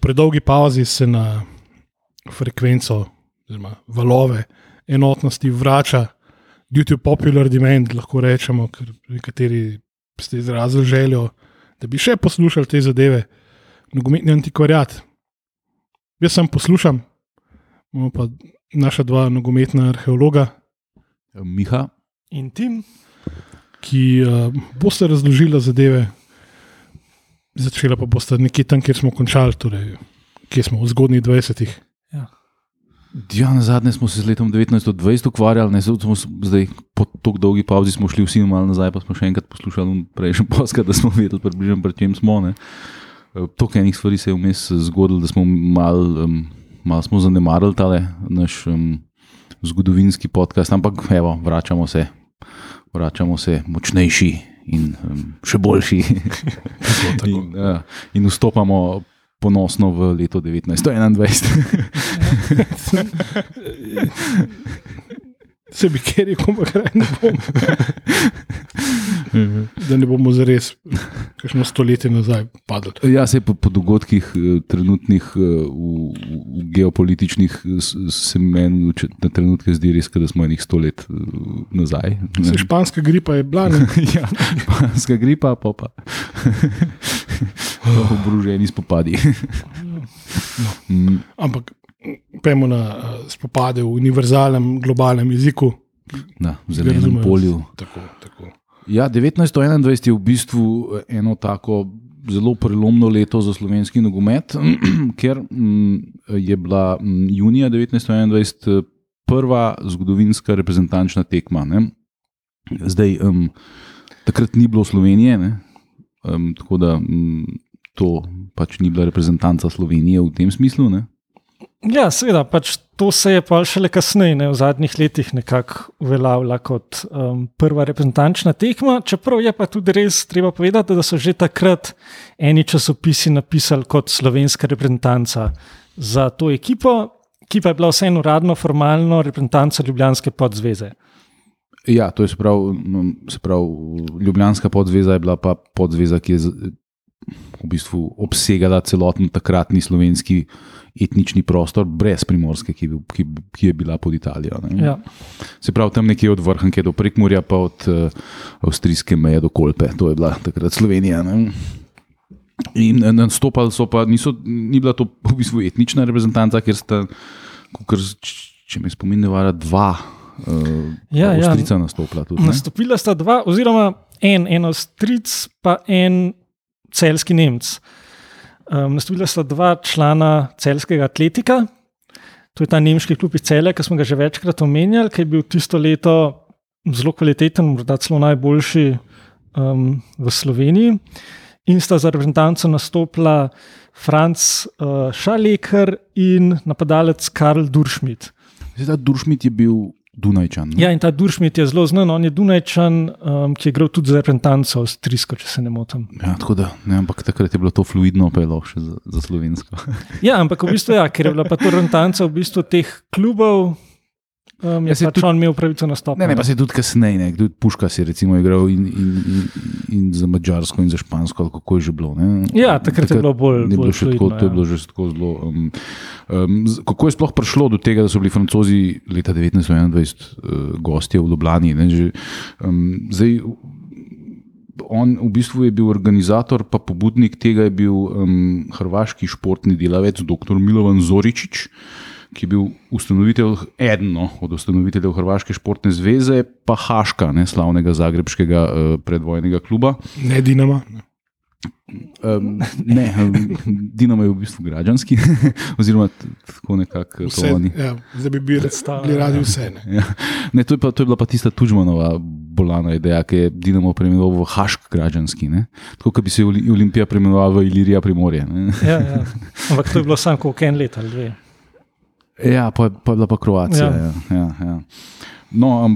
predolgi pauzi se na frekvenco, oziroma valove enotnosti vrača due to popular demand, lahko rečemo, ker nekateri ste izrazili željo, da bi še poslušali te zadeve, nogometni antikvariat. Jaz sem poslušam, imamo pa naša dva nogometna arheologa, Miha, In tim, ki uh, boste razložila zadeve, začela pa boste nekje tam, kjer smo končali, torej, kjer smo v zgodnjih 20-ih. ja, na zadnje smo se z letom 1920 ukvarjali, ne, smo zdaj po tako dolgi pauzi smo šli vsi malo nazaj, pa smo še enkrat poslušali prejšnji podcast, da smo vedeli približno, pri čem smo. Ne. Eh, Toliko enih stvari se je vmes zgodilo, da smo malo um, mal smo zanemarili tale naš um, zgodovinski podcast, ampak evo, vračamo se, vračamo se močnejši in um, še boljši. in, uh, in vstopamo ponosno v leto 1921. Se bi kjer rekel, ampak raje ne bom. da ne bomo zares, kakšno stoletje nazaj padli. Ja, se po, po dogodkih eh, trenutnih eh, v, v geopolitičnih eh, se meni na trenutke zdi res, da smo enih sto let nazaj. Se španska gripa je bila, ja, španska gripa, pa pa oboroženi spopadi. Mm, ampak pojmo na uh, spopade v univerzalnem, globalnem jeziku. Na zelenem polju. Tako, tako. Ja, 1921 je v bistvu eno tako zelo prelomno leto za slovenski nogomet, ker mm, je bila mm, junija 1921 prva zgodovinska reprezentančna tekma. Ne? Zdaj, um, takrat ni bilo Slovenije, ne? um, tako da um, to pač ni bila reprezentanca Slovenije v tem smislu. Ne? Ja, seveda, pač to se je pa šele kasneje, ne, v zadnjih letih, nekako uveljavila kot um, prva reprezentančna tekma. Čeprav je pa tudi res treba povedati, da so že takrat eni časopisi napisali kot slovenska reprezentanca za to ekipo, ki pa je bila vseeno uradno, formalno reprezentanca Ljubljanske podzveze. Ja, to je se pravi, no, se pravi, Ljubljanska podzveza je bila pa podzveza, ki je v bistvu obsegala celoten takratni slovenski etnični prostor, brez primorske, ki, bil- ki, ki je bila pod Italijo. ne. Ja. Se pravi, tam nekje od Vrhnke do Prekmurja, pa od uh, avstrijske meje do Kolpe, to je bila takrat Slovenija. Ne? In eh, nastopali so pa, niso, ni bila to v bistvu etnična reprezentanca, ker sta, kakor, če me spomin ne vara, dva uh, Ja, ja. Avstrijca nastopila. Tudi, ne? Nastopila sta dva, oziroma en, en Avstric, pa en celski Nemc. Um, nastopila sta dva člana celskega atletika, to je ta nemški klub iz Celja, ki smo ga že večkrat omenjali, ki je bil tisto leto zelo kvaliteten, morda celo najboljši um, v Sloveniji. In sta za reprezentanco nastopila Franz uh, Šaleker in napadalec Karl Duršmit. Zdaj, ta Duršmit je bil Dunajčan. ne? Ja, in ta Duršmit je zelo znan, on je Dunajčan, um, ki je igral tudi za reprezentanco avstrijsko, če se ne motim. Ja, tako da, ne, ampak takrat je bilo to fluidno, pa je lahko še za, za slovensko. Ja, ampak v bistvu ja, ker je bila pa to reprezentanca v bistvu teh klubov, um, Ja, ja, saj pač tudi- on imel pravico nastopiti. Ne, ne, pa se tudi kasneje, ne, tudi Puška si recimo igral in, in, in, in za Mačarsko in za Špansko, kako je že bilo. Ne? Ja, takrat je bilo bolj- ni bilo bolj tako, fluidno, to je ja. bilo že tako zelo. Um, um, kako je sploh prišlo do tega, da so bili francozi leta 1921 uh, gostje v Ljubljani? Ne, že, um, zdaj, On v bistvu je bil organizator, pa pobudnik tega je bil um, hrvaški športni delavec, dr. Milovan Zoričič, ki je bil ustanovitelj, eden no, od ustanoviteljev Hrvaške športne zveze, pa Haška, ne, slavnega zagrebskega uh, predvojnega kluba. Ne Dinama. ne. Um, ne, Dinamo je v bistvu građanski, oziroma tako nekako to Vse, oni. ja, zdaj bi bili, bili radi vse. Ne. Ja. Ne, to, je pa, to je bila pa tista Tužmanova bolana ideja, ki je Dinamo preimenoval v Hašk građanski. Ne? Tako kot bi se Oli- Olimpija preimenovala v Ilirija Primorje. Ne? Ja, ja. Ampak to je bilo samo koliko en let ali dve. Ja, pa, pa je bila pa Kroacija. Ja. Ja. Ja, ja. No,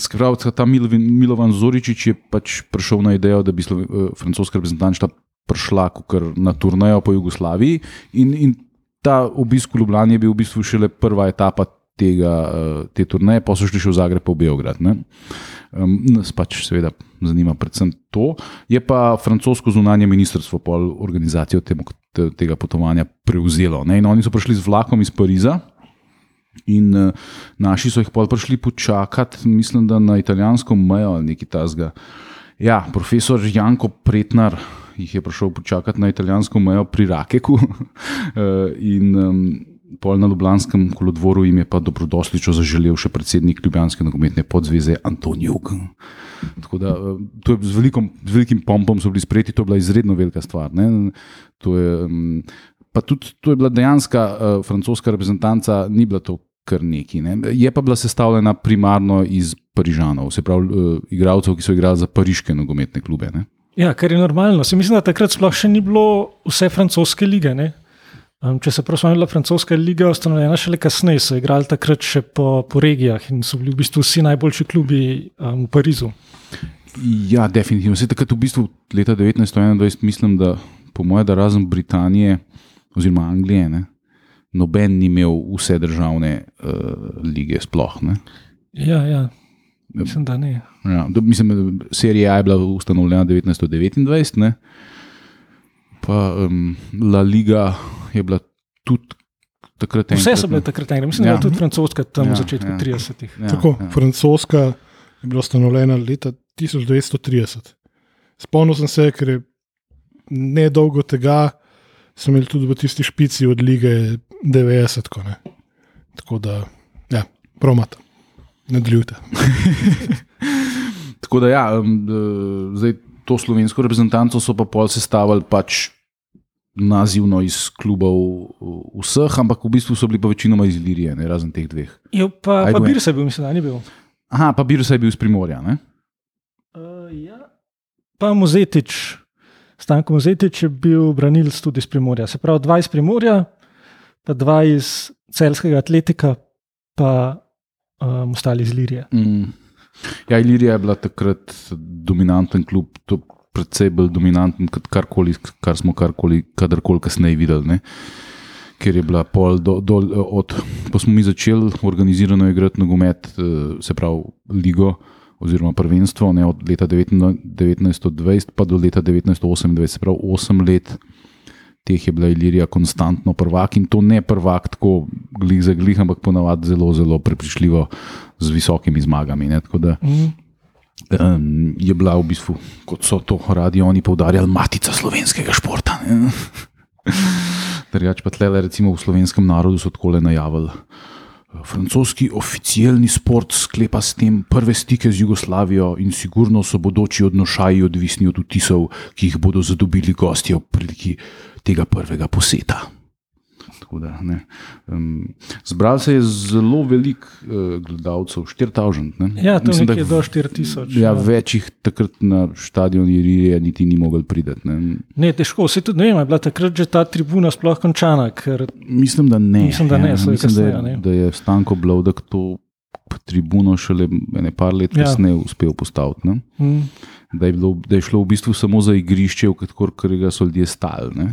skratka, ta Milovan, Milovan Zoričič je pač prišel na idejo, da bi Sloven, uh, francoska reprezentančna prišla na turnajo po Jugoslaviji. In, in ta obisk v Ljubljani je bil v bistvu šele prva etapa tega, uh, te turnaje, pa so šli še v Zagreb, pa v Beograd. Ne? Nas pač seveda zanima predvsem to. Je pa francosko zunanje ministrstvo pol organizacijo temo, te, tega potovanja prevzelo. Ne? In oni so prišli z vlakom iz Pariza. In uh, naši so jih pol prišli počakati, mislim, da na italijansko mejo ali nekaj tasga. Ja, profesor Janko Pretnar jih je prišel počakati na italijansko mejo pri Rakeku. in um, pol na Ljubljanskem kolodvoru jim je pa dobrodošlico zaželel še predsednik Ljubljanske nogometne podzveze Antonijuk. Tako da to je z, velikom, z velikim pompom so bili sprejeti, to je bila izredno velika stvar. To je, um, pa tudi to je bila dejanska uh, francoska reprezentanca, ni bila to kar neki. Ne? Je pa bila sestavljena primarno iz Parižanov, se pravi, uh, igralcev, ki so igrali za pariške nogometne klube. Ne? Ja, kar je normalno. Se mislim, da takrat sploh še ni bilo vse francoske lige. Um, če se prav spomnim, francoska liga je ustanovljena šele kasneje, so igrali takrat še po, po regijah in so bili v bistvu vsi najboljši klubi um, v Parizu. Ja, definitivno. Vse takrat v bistvu leta 1921, mislim, da po mojem, da razen Britanije oziroma Anglije, ne, noben ni imel vse državne uh, lige sploh. Ne. Ja, ja. Mislim, da ne. Ja, do, mislim, serija je bila ustanovljena 1929, ne? pa um, La Liga je bila tudi takrat ena. Vse so bile takrat ena, mislim, ja. da je tudi francoska tam ja, v začetku ja. 30-ih. Ja, Tako, ja. francoska je bila ustanovljena leta 1930. Spomnil sem se, ker je ne dolgo tega, sem imel tudi v tisti špici od lige 90. Tako, tako da, ja, promata nadaljujte. Tako da, ja, um, zdaj to slovensko reprezentanco so pa pol sestavili pač nazivno iz klubov vseh, ampak v bistvu so bili pa večinoma iz Ilirije, ne, razen teh dveh. Jo, pa pa Birsa je bil, mislim, da ni bil. Aha, pa Birsa je bil iz Primorja. Uh, ja. Pa Muzetič, Stanko Muzetič je bil branilc tudi iz Primorja. Se pravi, dva iz Primorja, pa dva iz celskega atletika, pa um, ostali iz Lirije. Mm. Ja, Ilirija je bila takrat dominanten klub, predvsej bolj dominanten kot karkoli, kar smo karkoli, kadarkoli kasneje videli. Ne? Ker je bila pol, do, do, od, ko smo mi začeli organizirano igrati nogomet, eh, se pravi Ligo oziroma prvenstvo, ne, od leta 1920 pa do leta 1928, se pravi 8 let teh je bila Ilirija konstantno prvak in to ne prvak tako glih za glih, ampak ponavadi zelo, zelo prepričljivo z visokimi zmagami. Da, mm. um, je bila v bistvu, kot so to radi oni poudarjali, matica slovenskega športa. Drugač pa tle, recimo v slovenskem narodu so tako le najavili. Francoski oficialni sport sklepa s tem prve stike z Jugoslavijo in sigurno so bodoči odnošaji odvisni od vtisov, ki jih bodo zadobili gostje ob priliki tega prvega poseta. Da, um, zbral se je zelo velik uh, gledalcev, 4000. Ja, to Mislim, je do 4000. Ja, ja. Več jih takrat na stadionu Irije niti ni mogel priti. Ne. ne, težko, vse tudi ne vem, je bila takrat že ta tribuna sploh končana. Ker... Mislim, da ne. Mislim, da, ne, ja, mislim, kasneja, da, je, da je Stanko Blowdek to tribuno šele nekaj let ja. kasneje uspel postaviti. Mm. Da je, bilo, da je šlo v bistvu samo za igrišče, v katerega so ljudje stali.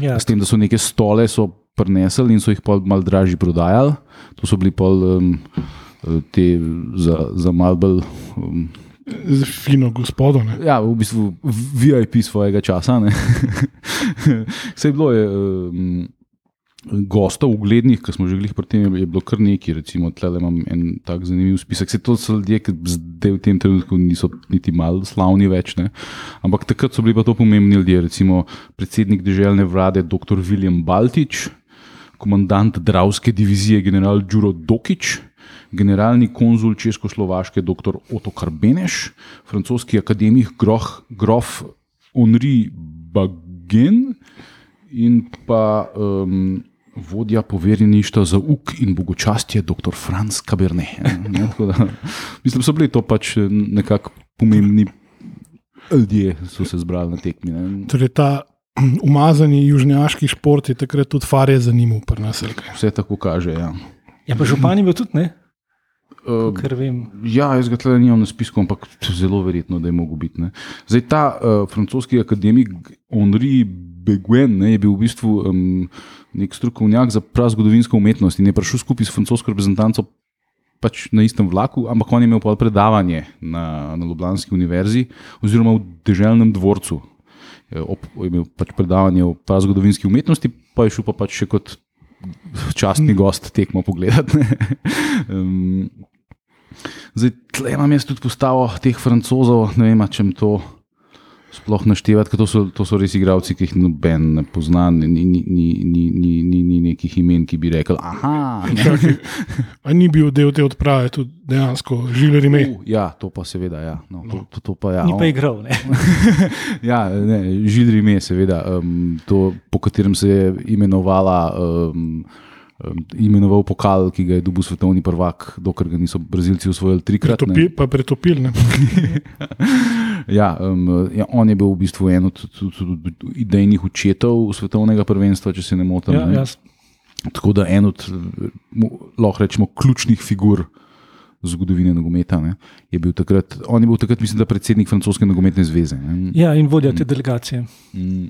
Ja. S tem, da so neke stole prinesli in so jih malo dražje prodajali. To so bili pol um, te za, za malo bolj. Um, Za fino gospodo. Ne? Ja, v bistvu VIP svojega časa. Vse je bilo. Je, um, gostov, uglednih, ki smo že bili pri tem, je bilo kar nekaj. Recimo, tle imam en tak zanimiv spisek. Se to so ljudje, ki zdaj v tem trenutku niso niti malo slavni več. Ne? Ampak takrat so bili pa to pomembni ljudje. Recimo predsednik državne vlade, dr. William Baltič, komandant Dravske divizije, general Đuro Dokič. Generalni konzul Českoslovaške, dr. Otto Karbeneš, francoski akademik groh, grof Henri Bagen in pa um, vodja poverjeništva za uk in bogočastje, dr. Franz Cabernet. Mislim, da so bili to pač nekako pomembni ljudje, so se zbrali na tekmi. Torej, ta umazani južnjaški šport je takrat tudi farje zanimal, vse tako kaže. Ja, ja pa župan je bil tudi ne. Uh, ja, jaz ga tukaj nimam na spisku, ampak zelo verjetno, da je mogel biti. Ne. Zdaj ta uh, francoski akademik Henri Beguen ne, je bil v bistvu um, nek strokovnjak za prazgodovinsko umetnost in je prišel skupaj s francosko reprezentanco pač na istem vlaku, ampak on je imel predavanje na, na Ljubljanski univerzi oziroma v državnem dvorcu. Je, ob, imel pač predavanje o zgodovinski umetnosti, pa je šel pa pač še kot častni gost tekmo pogledati. um, zdaj, tle imam jaz tudi postavo teh francozov, ne vem, če mi to sploh naštevati, ker to so, to so res igravci, ki jih noben ne pozna, ni, ni, ni, ni, ni, ni, ni nekih imen, ki bi rekel: Aha, Čakaj, a ni bil del te odprave, tudi dejansko žiler ime. Uh, ja, to pa seveda. Ja. No, to, to, to pa, ja. Ni pa igral. Ne? ja, ne, žilri ime, seveda, um, to, po katerem se je imenovala. Um, Imenoval pokal, ki ga je dobil svetovni prvak, dokler ga niso Brazilci usvojili trikrat. Pretopi, pa pretopili. ja, um, ja, on je bil v bistvu en od, idejnih očetov svetovnega prvenstva, če se ne motim. Ja, ne. jaz. Tako da en od, lahko rečemo, ključnih figur zgodovine nogometa. Ne, je bil takrat, on je bil takrat, mislim, da predsednik francoske nogometne zveze. Ne. ja, in vodja te delegacije. Mm.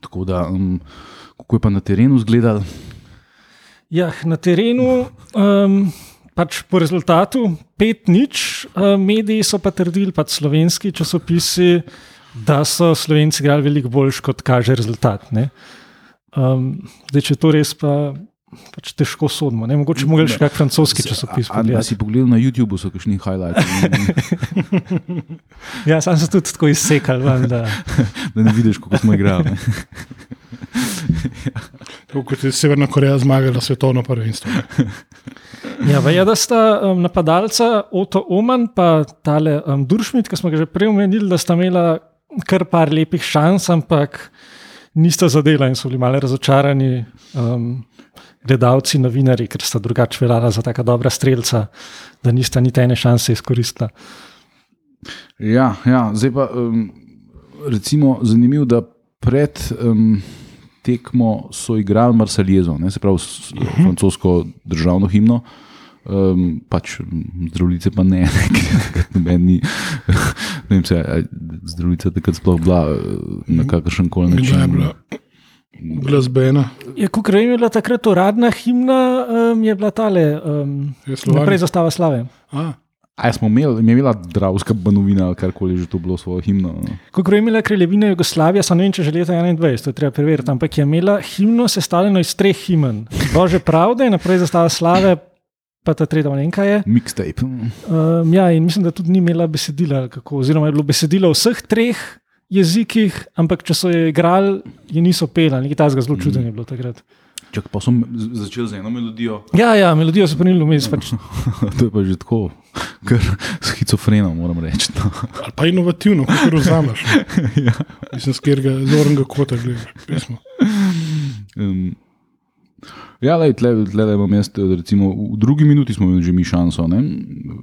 Tako da, um, kako je pa na terenu izgledal? Ja, na terenu, um, pač po rezultatu 5-0, uh, mediji so pa trdili, pač slovenski časopisi, da so Slovenci igrali veliko boljš, kot kaže rezultat. ne. Um, zdaj, če je to res, pa pač težko sodimo. Ne? Mogoče mogli še kak francoski časopis A, a, a pogledati. si pogledal na YouTubu, so kakšni highlights, Ja, sam sem tudi tako izsekal. Da, da ne vidiš, kako smo igrali. Tako kot je Severna Koreja zmagala svetovno prvenstvo. ja, je, da sta um, napadalca Oto Oman in tale um, Duršmit, ki smo ga že prej omenili, da sta imela kar par lepih šans, ampak nista zadela in so bili malo razočarani. Um, Gledalci, novinari, ker sta drugače veljala za tako dobra streljca, da nista niti ene šanse izkoristila. Ja, ja, zdaj pa um, recimo zanimivo, da pred um, tekmo so igrali Marsaljezo, ne, se pravi uh -huh. francosko državno himno. Um, pač m, zdravljice pa ne, ne, ni, ne vem, se, zdravljica takrat sploh bila eh, na kakršen koli način. bila glasbena? Je, ko je bila takrat uradna himna, um, je bila tale, um, Je naprej zastava slave. A, A smo imeli, je imela Dravska banovina ali karkoli že to bilo svojo himno? No? Ko je imela kraljevina Jugoslavija, sem ne vem, če že leta 21, to je treba preveriti, ampak je imela himno sestavljeno iz treh himen. Bože pravde, naprej zastava slave, pa ta tretja, kaj je. Mixtape. Um, ja, in mislim, da tudi ni imela besedila, kako, oziroma je bilo besedilo v vseh treh jezikih, ampak če so jo igrali, je niso pela, nekaj tajnega zelo čudnega je bilo takrat. Čak, pa sem začel z eno melodijo. Ja, ja, melodijo so prenili vmes. Pač. to je pa že tako, kar schizofreno, moram reči. No. ali pa inovativno, kako vzameš. ja. Mislim, z katerega zornega kota gledaš um, ja, lej, tle, tle, tle jaz, recimo, v drugi minuti smo imeli že mi šanso. Ne?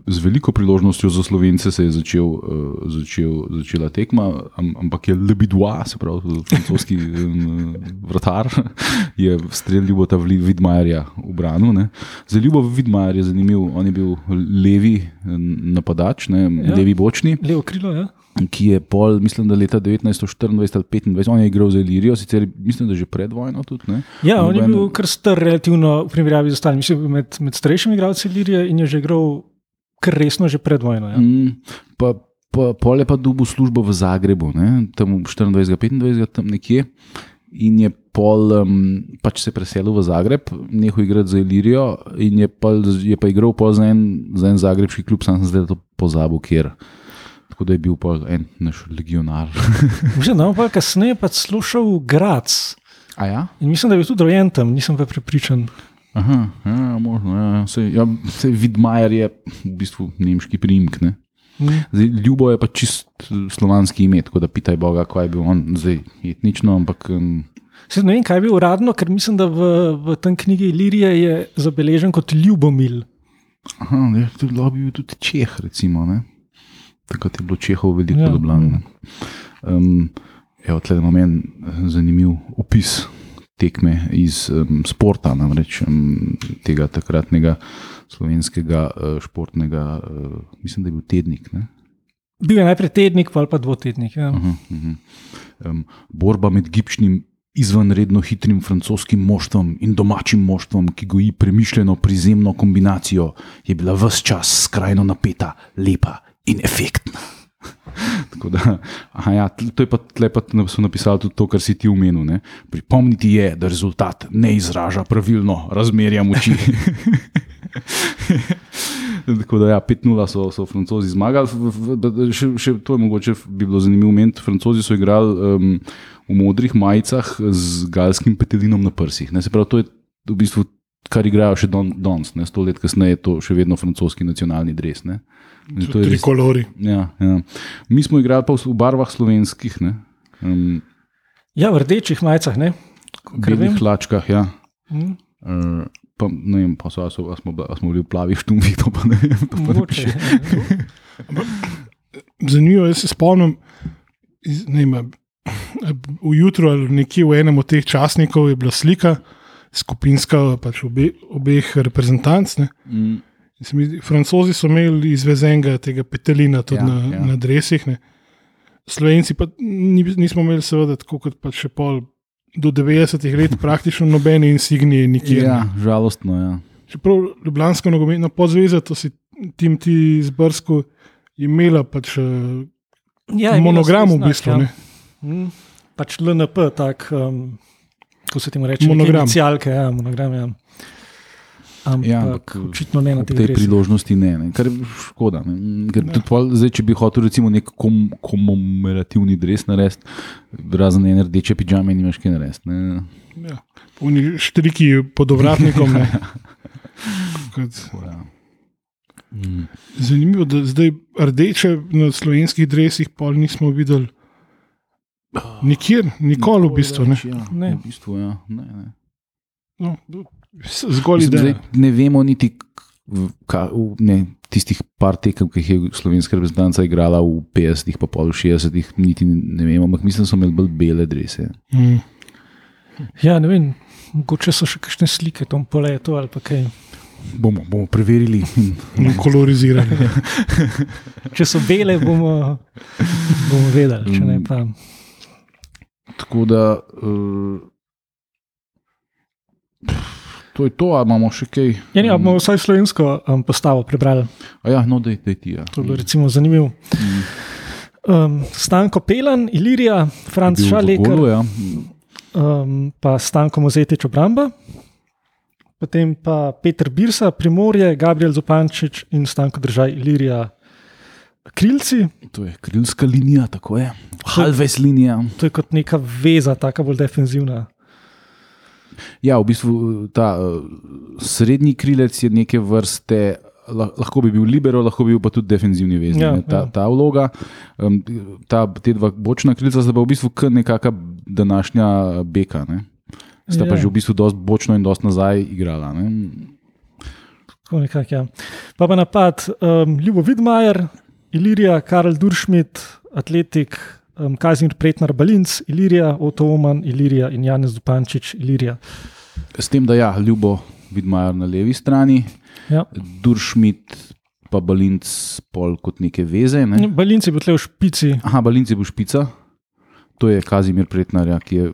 Z veliko priložnostjo za slovence se je začel, uh, začel, začela tekma, am, ampak je Lebidois, se pravi, francoski um, vratar, je streljal Ljubota Vidmajerja v branu. Ne? Za Ljubo Vidmajer je zanimiv, on je bil levi napadač, ne? Ja. levi bočni. Levo krilo, ja. Ki je pol, mislim, da leta 1924 ali 25, on je igral za Ilirijo, sicer mislim, da že pred vojno tudi. Ne? Ja, on je Noben- bil kar star, relativno v primerjavi z ostalimi. Mislim, med, med starejšimi igralci Lirije in je že igral kar resno že pred vojno. Ja. Mm, pa, pa, pol je pa dobil službo v Zagrebu, ne? tam 24-25, tam nekje. In je pol, um, pač se preselil v Zagreb, nehal igrati za Ilirijo, in je pa, je pa igral pol za en, za en zagrebski klub, sam sem zdaj to pozabil, kjer. Tako da je bil pol en naš legionar. Da je pa kasneje pa slušal Grac. A ja? In mislim, da je bil tudi rojen tam, nisem pa prepričan. Aha, ja, možno. Ja. Sej, ja, sej Vidmajer je v bistvu nemški priimek. ne. Mm. Zdaj, Ljubo je pa čist eh, slovanski ime, tako da pitaj Boga, kaj je bil on zdaj etnično, ampak um, Saj ne vem, kaj je bil uradno, ker mislim, da v, v tem knjigi Ilirije je zabeležen kot Ljubomil. aha, je, tudi, lahko bi bil tudi Čeh, recimo. Ne? Takrat je bilo Čehov veliko Ja. Ljubljana. Um, evo, tle imam en eh, zanimiv opis tekme iz um, sporta, namreč um, tega takratnega slovenskega uh, športnega, uh, mislim, da je bil tednik. Ne? Bil je najprej tednik, pa ali pa dvotednik. Ja. Uh -huh, uh -huh. Um, borba med gibčnim, izvanredno hitrim francoskim moštvom in domačim moštvom, ki goji premišljeno prizemno kombinacijo, je bila vse čas skrajno napeta, lepa in. Tako Da, aha, ja, to je pa, tle pa na- so napisali tudi to, kar si ti umenil. Ne? Pripomniti je, da rezultat ne izraža pravilno razmerja moči. Tako da, ja, 5-0 so, so francozi zmagali. Še, še to je mogoče bi bilo zanimivo moment. Francozi so igrali um, v modrih majicah z galskim petelinom na prsih. Ne? Se pravi, to je v bistvu, kar igrajo še don, danes, ne? sto let kasneje, je to še vedno francoski nacionalni dres. Ne? Tri res- kolori. Ja, ja. Mi smo igrali pa v, v barvah slovenskih, ne? um, Ja, v rdečih majicah, ne? Vem. hlačkah. Ja. Mm, Uh, pa, ne vem, pa so, a so, a smo, smo bili v plavih štumih, to pa ne vem. To pa ne Mogoče. piše. Zanimivo, jaz se spomnim, iz- ne vem, ujutro ali nekje v enem od teh časnikov je bila slika, skupinska pač obe, obeh reprezentanc. Ne. Mm, Francozi so imeli izvezenega tega petelina tudi Ja, na, ja. na dresih. Ne. Slovenci pa ni, nismo imeli, seveda, tako kot pa še pol. Do 90-ih let praktično nobene insignije nikjer. ja, žalostno. Ja. Čeprav Ljubljanska nogometna podzveza, to si tim ti zbrsko imela pač eh, Ja, monogram svoj v znak, bistvu. ja. ne. Mm, pač LNP, tak, um, kako se temu reče, Monogram. Inicialke, ja, monogram. Ja. Ampak, Ja, ja, ampak, očitno ne na tej tej priložnosti ne, ne. kar je škoda. Ne. Ker Ja. pol, zdaj, če bi hotel recimo nek kom, komemorativni dres narediti, razen ene rdeče pižame, nimaš kaj narediti. ne. Ja. Oni štriki pod ovratnikom. ne. Kot, Ja. Zanimivo, da zdaj rdeče na slovenskih dresih pol nismo videli. Nikjer, nikoli v bistvu. Ne. več, Ja, Ne. v bistvu, ja. ne, ne. No, zgolj zdaj, ideja. ne vemo niti, ka, v, ne, tistih par tekem, ki jih je slovenska reprezentanca igrala v 50-ih, pa pol v 60-ih, niti ne, ne vemo, ampak mislim, da so imeli bolj bele drese. Mm. Ja, ne vem, mogoče so še kakšne slike tam poleto ali pa kaj. Bomo, bomo preverili. In kolorizirani. Če so bele, bomo, bomo vedeli, če ne Mm. pa. Tako da. Uh, To je to, ali imamo še kaj? Ja, ne, bomo vsaj slovensko um, postavo prebrali. A ja, no, da je ti. Ja. To je bilo recimo zanimivo. Mm. Um, Stanko Pelan, Ilirija, Franc Bil v Šalek, golu, ja. um, pa Stanko Mozetič obramba. Potem pa Petr Birsa, Primorje, Gabriel Zupančič in Stanko Držaj, Ilirija, Krilci. To je krilska linija, tako je. Halves linija. To je kot neka veza, tako bolj defenzivna. Ja, v bistvu ta uh, srednji krilec je neke vrste. lah- Lahko bi bil libero, lahko bi bil pa tudi defenzivni veznik. Ja, Ja, ta, ja. ta vloga, um, ta, te dva bočna krilca sta pa v bistvu kar nekakšna današnja beka. Ne? Sta pa Ja. že v bistvu dosti bočno in dosti nazaj igrala. Ne? Tako nekako, ja. Pa pa napad um, Ljubo Vidmajer, Ilirija, Karel Duršmit, Atletik, um, Kazimir Pretnar Balinc, Ilirija, Otto Oman, Ilirija in Janez Zupančič, Ilirija. S tem, da ja, ljubo vidmajo na levi strani, Ja. Duršmit pa Balinc pol kot neke veze. Ne? Balinc je bil tle v špici. Aha, Balinc je bil špica, to je Kazimir Pretnar, ja, ki je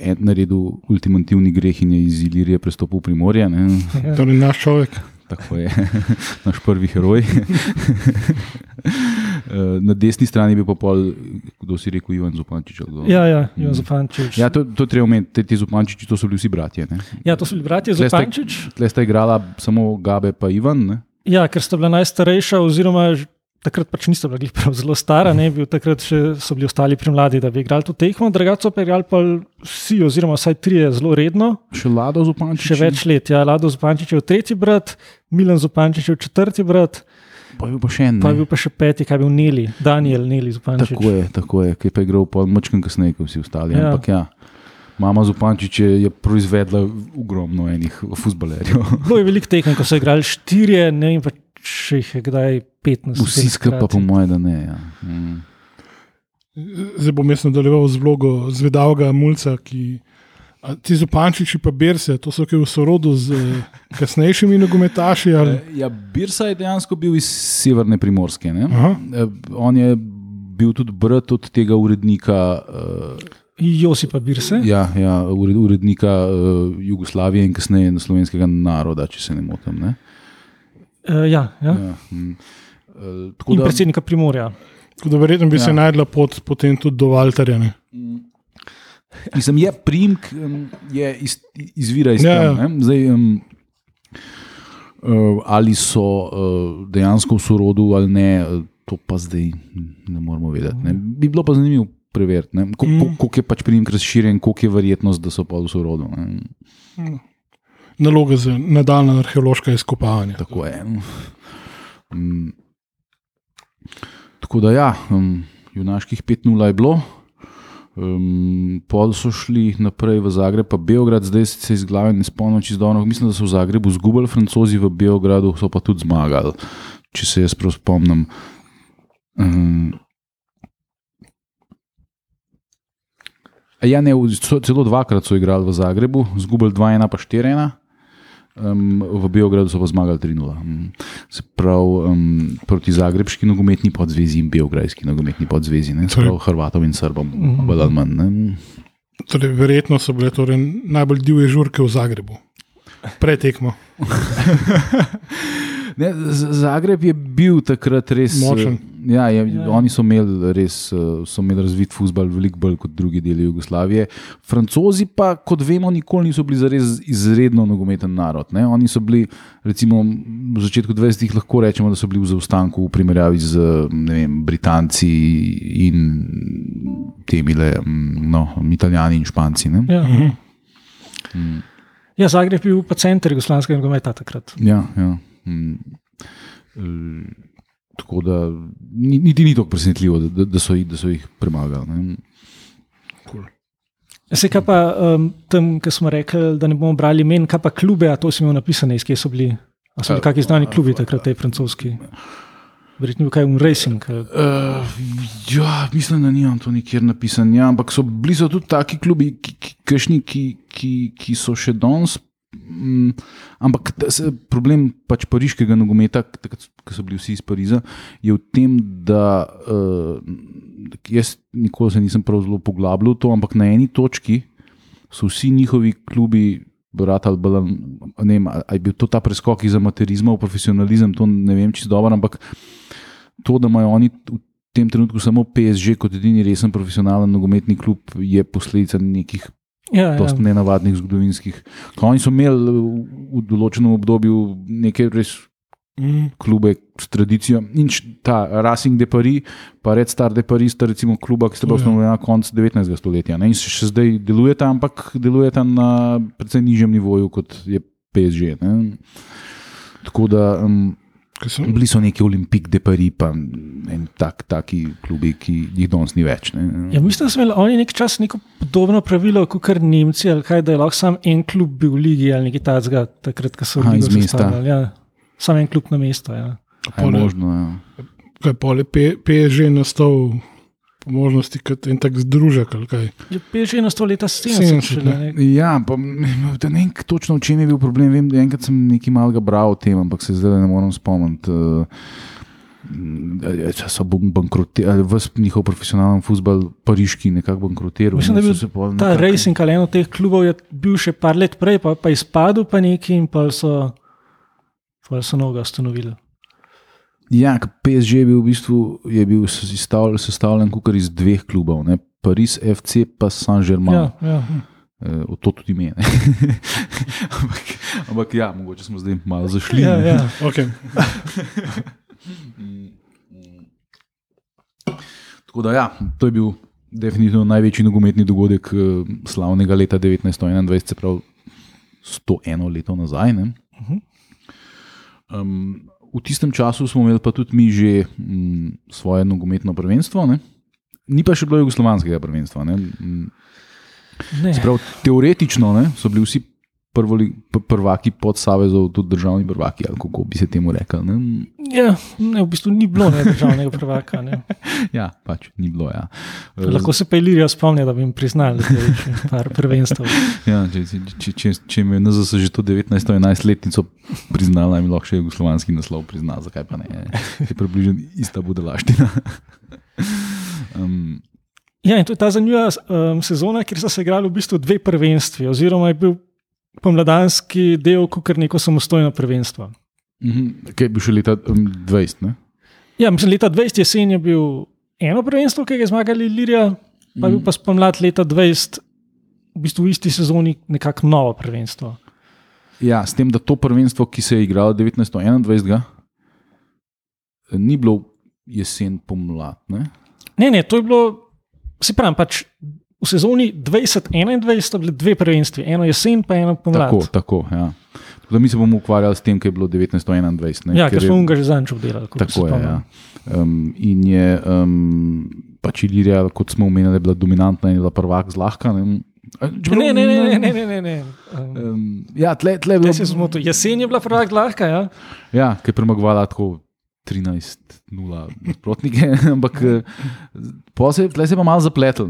en- naredil ultimativni greh in je iz Ilirije prestopil v Primorje. Ne? Ja. Torej, naš človek. Tako je, naš prvi heroj. Eh, Na desni strani bi pa pol, kdo si rekel, Ivan Zupančič. Ja, ja, Ivan Zupančič. Ja, to, to treba omeniti, te, te Zupančiči, to so bili vsi bratje. Ne? ja, to so bili bratje Tle Zupančič. Tle sta igrala samo Gabe pa Ivan. Ne? Ja, ker sta bila najstarejša, oziroma takrat pač nista bila prav zelo stara, ne bil takrat še so bili ostali premladi, da bi igrali to tekmo, drugače so pa igrali pa vsi, oziroma vsaj trije zelo redno, Še Lado Zupančič. še več let. Ja, Lado Zupančič je tretji brat, Milan Zupančič je četrti brat, Pa je bil pa še en. pa ne. je bil pa še peti, kaj je bil Neli, Daniel Neli Zupančič. Tako je, tako je, ki je pa igral pol mačkam kasneje, kot vsi ostali. Ja. Ampak ja, mama Zupančič je, je proizvedla ogromno enih futbalerjev. Bilo je veliko tekem, ko so igrali štirje, ne vem pa, če jih je kdaj 15. Vsi skupaj, pa po mojem, da ne. Ja. Mm. Zdaj bom jaz nadaljeval z vlogo zvedavega mulca, ki. A ti zopančiči pa Berse, to so kaj v sorodu z eh, kasnejšimi nogometaši. Ali? Ja, Birsa je dejansko bil iz severne primorske. Eh, On je bil tudi brat od tega urednika, uh, Josipa Birse. ja, ja, ured, urednika uh, Jugoslavije in kasneje slovenskega naroda, če se ne motim. Ne? Uh, ja, ja. Ja, mm. Eh, tako In da- predsednika Primorja. Tako da verjetno bi ja. se najdla pot potem tudi do Valterja. ne. Mislim, je primk, um, je iz, izvira iz Ja, tam. ja. ne. Zdaj, um, ali so uh, dejansko v sorodu ali ne, uh, to pa zdaj ne moramo vedeti. Ne. Bi bilo pa zanimivo preveriti, ne. ko, ko, Mm. koliko je pač primk razširjen, koliko je verjetnost, da so pa v sorodu. Ne. Naloga za nadaljna arheološka izkopavanja. Tako je. Um, tako da, ja, um, junaških 5-0 je bilo. Um, pol so šli naprej v Zagreb, pa Beograd, zdaj se iz glave ne spomnim čisto dobro. Mislim, da so v Zagrebu zgubili, francozi v Beogradu so pa tudi zmagali, če se jaz prav spomnim. Um, ja, ne, celo dvakrat so igrali v Zagrebu, zgubili 2-1, pa 4-1. Um, v Beogradu so pa zmagali 3-0. Um, se pravi, um, proti Zagrebski nogometni podzvezi in Beograjski nogometni podzvezi, ne, Torej- pravi Hrvatom in Srbom, Mhm. bolj ali manj. Torej, verjetno so bile torej najbolj divje žurke v Zagrebu. Pretekmo. Ne, Zagreb je bil takrat res Močen. eh, Ja, je, Ja. ja. Oni so imeli res eh, so imeli razvit futbol, veliko bolj kot drugi deli Jugoslavije. Francozi pa, kot vemo, nikoli niso bili zares izredno nogometen narod. Ne? Oni so bili, recimo, v začetku 20-ih lahko rečemo, da so bili v zaostanku v primerjavi z ne vem, Britanci in temi le, no, Italijani in Španci. Ne? Ja. Mm. ja, Zagreb je bil pa center jugoslavijskega nogometa takrat. Ja, ja. Mm. Eh, Tako da ni- niti ni tako presenetljivo, da, da, so, da so jih premagali. Ne. Se kaj pa um, tam, ki smo rekli, da ne bomo brali imen, kaj pa klube, a to si imel napisane, iz kje so bili. A so bili kakšni znani klubi takrat, te francoski? Verjetno je kaj um racing. Uh, ja, mislim, da nimam to nikjer napisano. Ja, ampak so bili so tudi taki klubi, ki, ki, ki, ki, ki so še danes. Mm, ampak se, problem pač pariškega nogometa, takrat, ko so bili vsi iz Pariza, je v tem, da uh, jaz nikoli se nisem prav zelo poglabljal v to, ampak na eni točki so vsi njihovi klubi. Brat ali bolj, ne vem, ali je bil to ta preskok iz amaterizma v profesionalizem, to ne vem čisto dobro, ampak to, da imajo oni v tem trenutku samo PSG kot edini resen profesionalen nogometni klub, je posledica nekih Ja, ja. dosti nenavadnih zgodovinskih. Ko Oni so imeli v, v določenem obdobju neke res Mm. klube s tradicijo. In ta Racing de Paris, pa Red Star de Paris, sta recimo kluba, ki sta bila je. ustanovljena konec 19. stoletja. Ne? In še, še zdaj delujeta, ampak delujeta na precej nižjem nivoju kot je PSG. Ne? Tako da. Um, Sem- Bili so neki Olimpik, de Paris, pa en tak, taki klubi, ki jih danes ni več. Ne? Ja, mislim, da so imeli oni nek čas neko podobno pravilo kot kar Nemci, ali kaj, da je lahko samo en klub bil v ligi ali nekaj takega, takrat, ko so iz mesta. sestavljali, Ja, samo en klub na mesto. Ja. Je možno, ja. Kaj pa je P- PSG nastal po možnosti kot en tak združek ali kaj. Je že na sto leta 70, 70. šele, ne. ne. Ja, pa, da ne vem točno, v čem je bil problem. Vem, da enkrat sem nekaj malega bral o tem, ampak se zdaj ne morem spomniti. Uh, so bankrotirali, vse njihov profesionalen futbol, pariški, nekako bankrotiral. Mislim, da je bil se pol Ta racing ali eno od teh klubov je bil še par let prej, pa, pa izpadel pa neki in pa so, pol so novega ustanovili. Ja, PSG je bil v bistvu je bil sestavljen, sestavljen kukar iz dveh klubov, ne? Paris FC pa Saint-Germain. Ja, ja. Uh, to tudi meni. ampak, ampak ja, mogoče smo zdaj malo zašli. Ja, ne. ja. Okay. Tako da, ja, to je bil definitivno največji nogometni dogodek eh, slavnega leta 1921, se pravi 101 leto nazaj. ne. Um, v tistem času smo imeli pa tudi mi že um, svoje nogometno prvenstvo, ne. ni pa še bilo jugoslovanskega prvenstva. Ne. Mm, Ne. Prav, teoretično ne, so bili vsi prvoli, prvaki pod Savezom, tudi državni prvaki, ali kako bi se temu rekel. Ne. Ja, ne, v bistvu ni bilo ne, državnega prvaka. Ne. Ja, pač ni bilo. Ja. Lahko se pa Ilirija spomni, da bi jim priznali, da je še par prvenstv. Ja, če, če, če, če, če mi je NZS že to 19-11-letnico priznala, mi lahko še jugoslovanski naslov prizna, zakaj pa ne. Je približno ista budalaština. Um, Ja, in to je ta zanimiva um, sezona, kjer so se igrali v bistvu dve prvenstvi, oziroma je bil pomladanski del kot neko samostojno prvenstvo. mhm, kaj je bil še leta um, 20? Ne? Ja, mislim, leta 20 jesen je bil eno prvenstvo, ki ga je zmagali Ilirija, pa je bil pa spomlad leta 20, v bistvu v isti sezoni nekako novo prvenstvo. Ja, s tem, da to prvenstvo, ki se je igralo 1921, ni bilo jesen pomlad. Ne? Ne, ne, to je bilo, se pravi, pač v sezoni 2021 sta bili dve prvenstvi, eno jesen, pa eno pomlad. Tako, tako. Ja. Tako da mi se bomo ukvarjali s tem, kaj je bilo 1921. Ne, Ja, ker je- smo ga že zadnjič obdelali. Tako je. Ja. Um, in je um, pač Ilirija, kot smo omenili, bila dominantna in je bila prvak zlahka. Ne, Čeprav- Ne, ne, ne, ne, ne, ne, ne, ne. Um, Um, ja, tle, tle je bilo. Se zmotil. Jesen je bila prvak lahka, ja. Ja, ki je premagovala tako 13-0 nasprotnike, ampak eh, se, tle se je pa malo zapletel.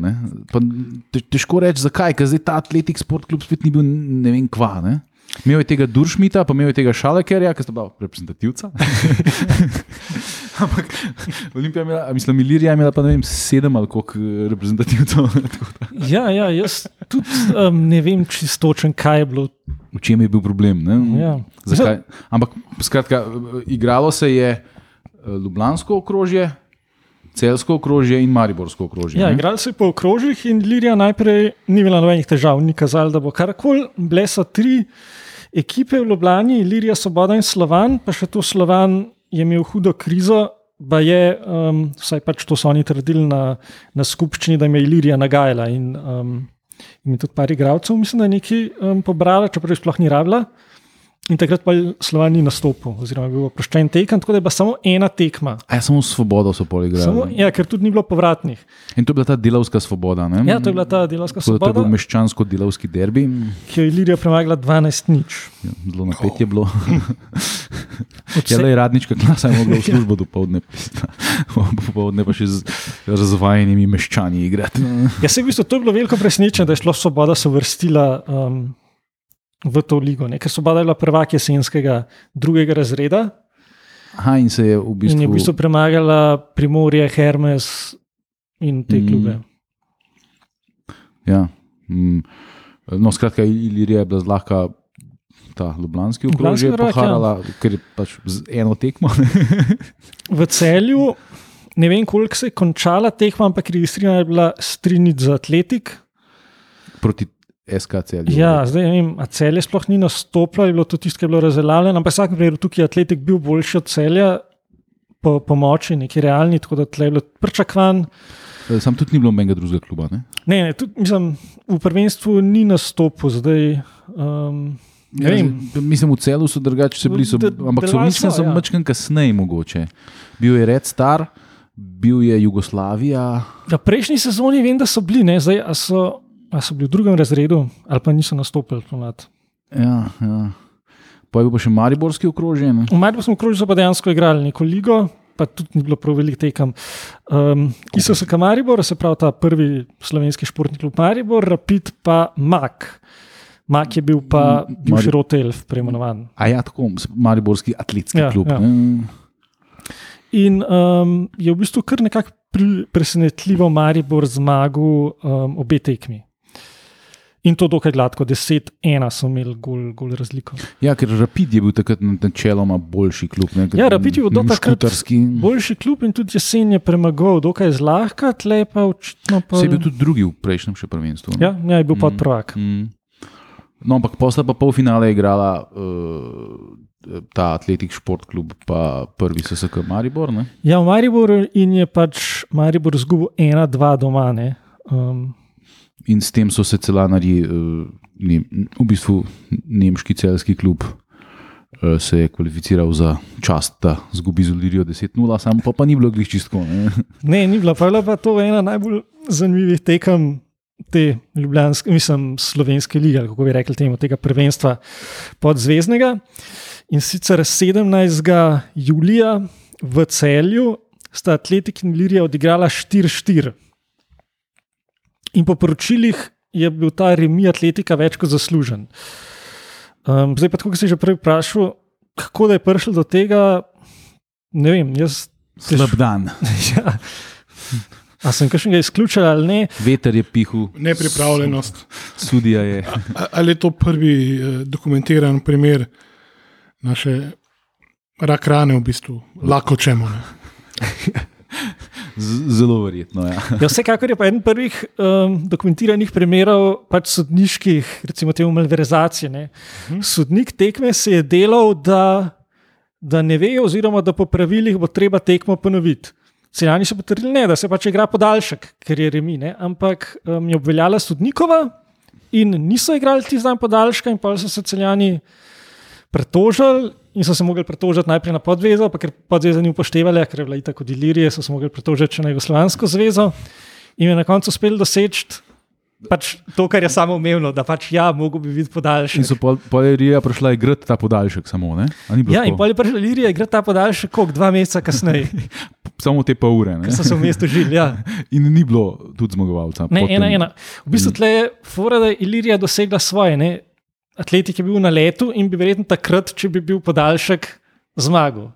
te- Težko reči, zakaj, ker zdaj ta atletik sport klub spet ni bil ne vem kva. Ne? Imel je tega Duršmita, pa imel je tega Šalekerja, ki sta bila reprezentativca. Ampak Olimpija je imela, a mislim, Ilirija je imela pa ne vem, sedem ali koliko eh, reprezentativcev. Ja, ja, jaz tudi um, ne vem čistočen, kaj je bilo. v čem je bil problem? Ne? Ja. Zakaj? Ampak, skratka, igralo se je Ljubljansko okrožje, Celsko okrožje in Mariborsko okrožje. Ja, ne? igrali so po okrožjih in Lirija najprej ni imela nobenih težav, ni kazalo, da bo karkoli. Bile so tri ekipe v Ljubljani, Lirija, Svoboda in Slovan, pa še to Slovan je imel hudo krizo. Pa je, um, vsaj pač to so oni trdili na, na skupščini, da jim je Ilirija nagajala. In, um, in tudi par igralcev, mislim, da je nekaj um, pobrala, čeprav jih sploh ni rabila. In takrat pa Slovan ni nastopil, oziroma je bil oproščen tekem, tako da je bila samo ena tekma. A ja, samo svobodo so poligrali. Samo, ja, ker tudi ni bilo povratnih. In to je bila ta delavska svoboda. Ne? Ja, to je bila ta delovska Tako da to je svoboda. bil meščansko-delavski derbi. ki je Ilirija premagala 12 nič. Ja, Zelo napet je bilo. Vse, Ja, le radnička klasa je mogla v službo do povdne, popovdne pa še z razvajenimi meščani igrati. ja, se v bistvu to je bilo veliko presenečenje, da je šlo Svoboda se vrstila um, v to ligo. Ne? Ker Svoboda je bila prvak jesenskega drugega razreda Aha, in se je v in bistvu. je v bistvu premagala Primorje, Hermes in te Mm. klube. Ja. Mm. No, skratka, Ilirija je bila zlahka ta ljubljanski okrožje prvak, ja. poharala, ker je pač z eno tekmo. V celju, ne vem koliko se je končala tekma, ampak registrirana je bila strinjic za atletik. Proti SKC. Ja, zdaj ne vem, a celje sploh ni nastopilo, je bilo to tisto, ki je bilo razdeljeno, ampak v vsakem primeru tukaj je atletik bil boljši od celja. Po pomoči, neki realni, tako da tle je bilo pričakovan. Sam tudi ni bilo menega drugega kluba. Ne? Ne, ne, tudi, mislim, v prvenstvu ni nastopil, zdaj. Um, Ja, mislim, v celu so drugače bili, so, De- ampak so mislim, so, so ja. mačken kasneje mogoče. Bil je Red Star, bil je Jugoslavija. v prejšnji sezoni vem, da so bili, ne, zdaj so, a so bili v drugem razredu ali pa niso nastopili. pomlad. Ja, ja. Pa je bil pa še Mariborski okrožje. ne. V Mariboru smo krožili, so pa dejansko igrali neko ligo. Pa tudi ni bilo prav veliko tekem. Um, ISOSK Maribor, se pravi ta prvi slovenski športni klub Maribor, Rapid pa Mak. Mak je bil pa bivši Mari- Rotelf, preimenovan. A ja, tako, Mariborski atletski Ja, klub. ja. ne. In um, je v bistvu kar nekako presenetljivo Maribor zmagal um, obe tekmi. In to dokaj gladko, 10-1 so imeli gol, gol razliko. Ja, ker Rapid je bil takrat načeloma boljši klub. Ne, Ja, Rapid je bil do takrat. Boljši klub in tudi jesen je premagal, dokaj zlahka, tle pa očitno pa. Se je bil tudi drugi v prejšnjem še prvenstvu. ne? Ja, ja, je bil Mm. podprvak. Mm. No, ampak posla pa polfinale je igrala uh, ta atletik šport klub, pa prvi SSK Maribor. Ne? Ja, v Mariboru in je pač Maribor izgubil 1-2 doma. Ne? Um, In s tem so se celanari, uh, ne, v bistvu nemški celski klub, uh, se je kvalificiral za čast, da zgubi z Olirijo 10-0, samo pa, pa ni bilo glih čistko. Ne? ne, ni bila pa, bila pa to ena najbolj zanimivih tekem te ljubljanske, mislim, slovenske lige, ali kako bi rekli temu, tega prvenstva podzvezdnega. In sicer 17. julija v celju sta Atletik in Lirija odigrala 4-4. In po poročilih je bil ta remi atletika več kot zaslužen. Um, zdaj pa, kot si že prej vprašal, kako je prišlo do tega, ne vem. Jaz, Slab dan. ja, a sem kakšnega izključil ali ne? Veter je pihal, Nepripravljenost. sudija je. A- Ali je to prvi eh, dokumentiran primer naše rak rane, v bistvu, lahko čemu? Zelo verjetno. Ja. Ja, vsekakor je pa eden prvih um, dokumentiranih primerov pač sodniških, recimo temu malverizacije. ne. Sodnik tekme se je delal, da, da ne ve, oziroma da po pravilih bo treba tekmo ponoviti. Celjani so potrdili, ne, da se pač igra podaljšek, ker je remi, ne, ampak um, je obveljala sodnikova in niso igrali ti dan podaljška, in pa so se celjani pretožili. In so se mogli pretožiti najprej na podvezo, pa ker podveza ni upoštevala, ker je bila tako delirije, so se mogli pretožiti še na Jugoslovansko zvezo. In je na koncu uspel doseči pač to, kar je samo umevno, da pač ja, mogo bi biti In podaljšek. so pol, Irija prišla igrati ta podaljšek samo, ne? Ja, in pol je prišel Ilirija igrati ta podaljšek, koliko dva meseca kasneje, samo te pol ure. Ne? ker so se v mestu žili. Ja. In ni bilo tudi zmagovalca. Ne, potem- ena, ena. V bistvu tle je fora, da je Ilirija dosegla svoje. Ne? Atletik je bil na letu in bi verjetno takrat, če bi bil podaljšek, zmagal.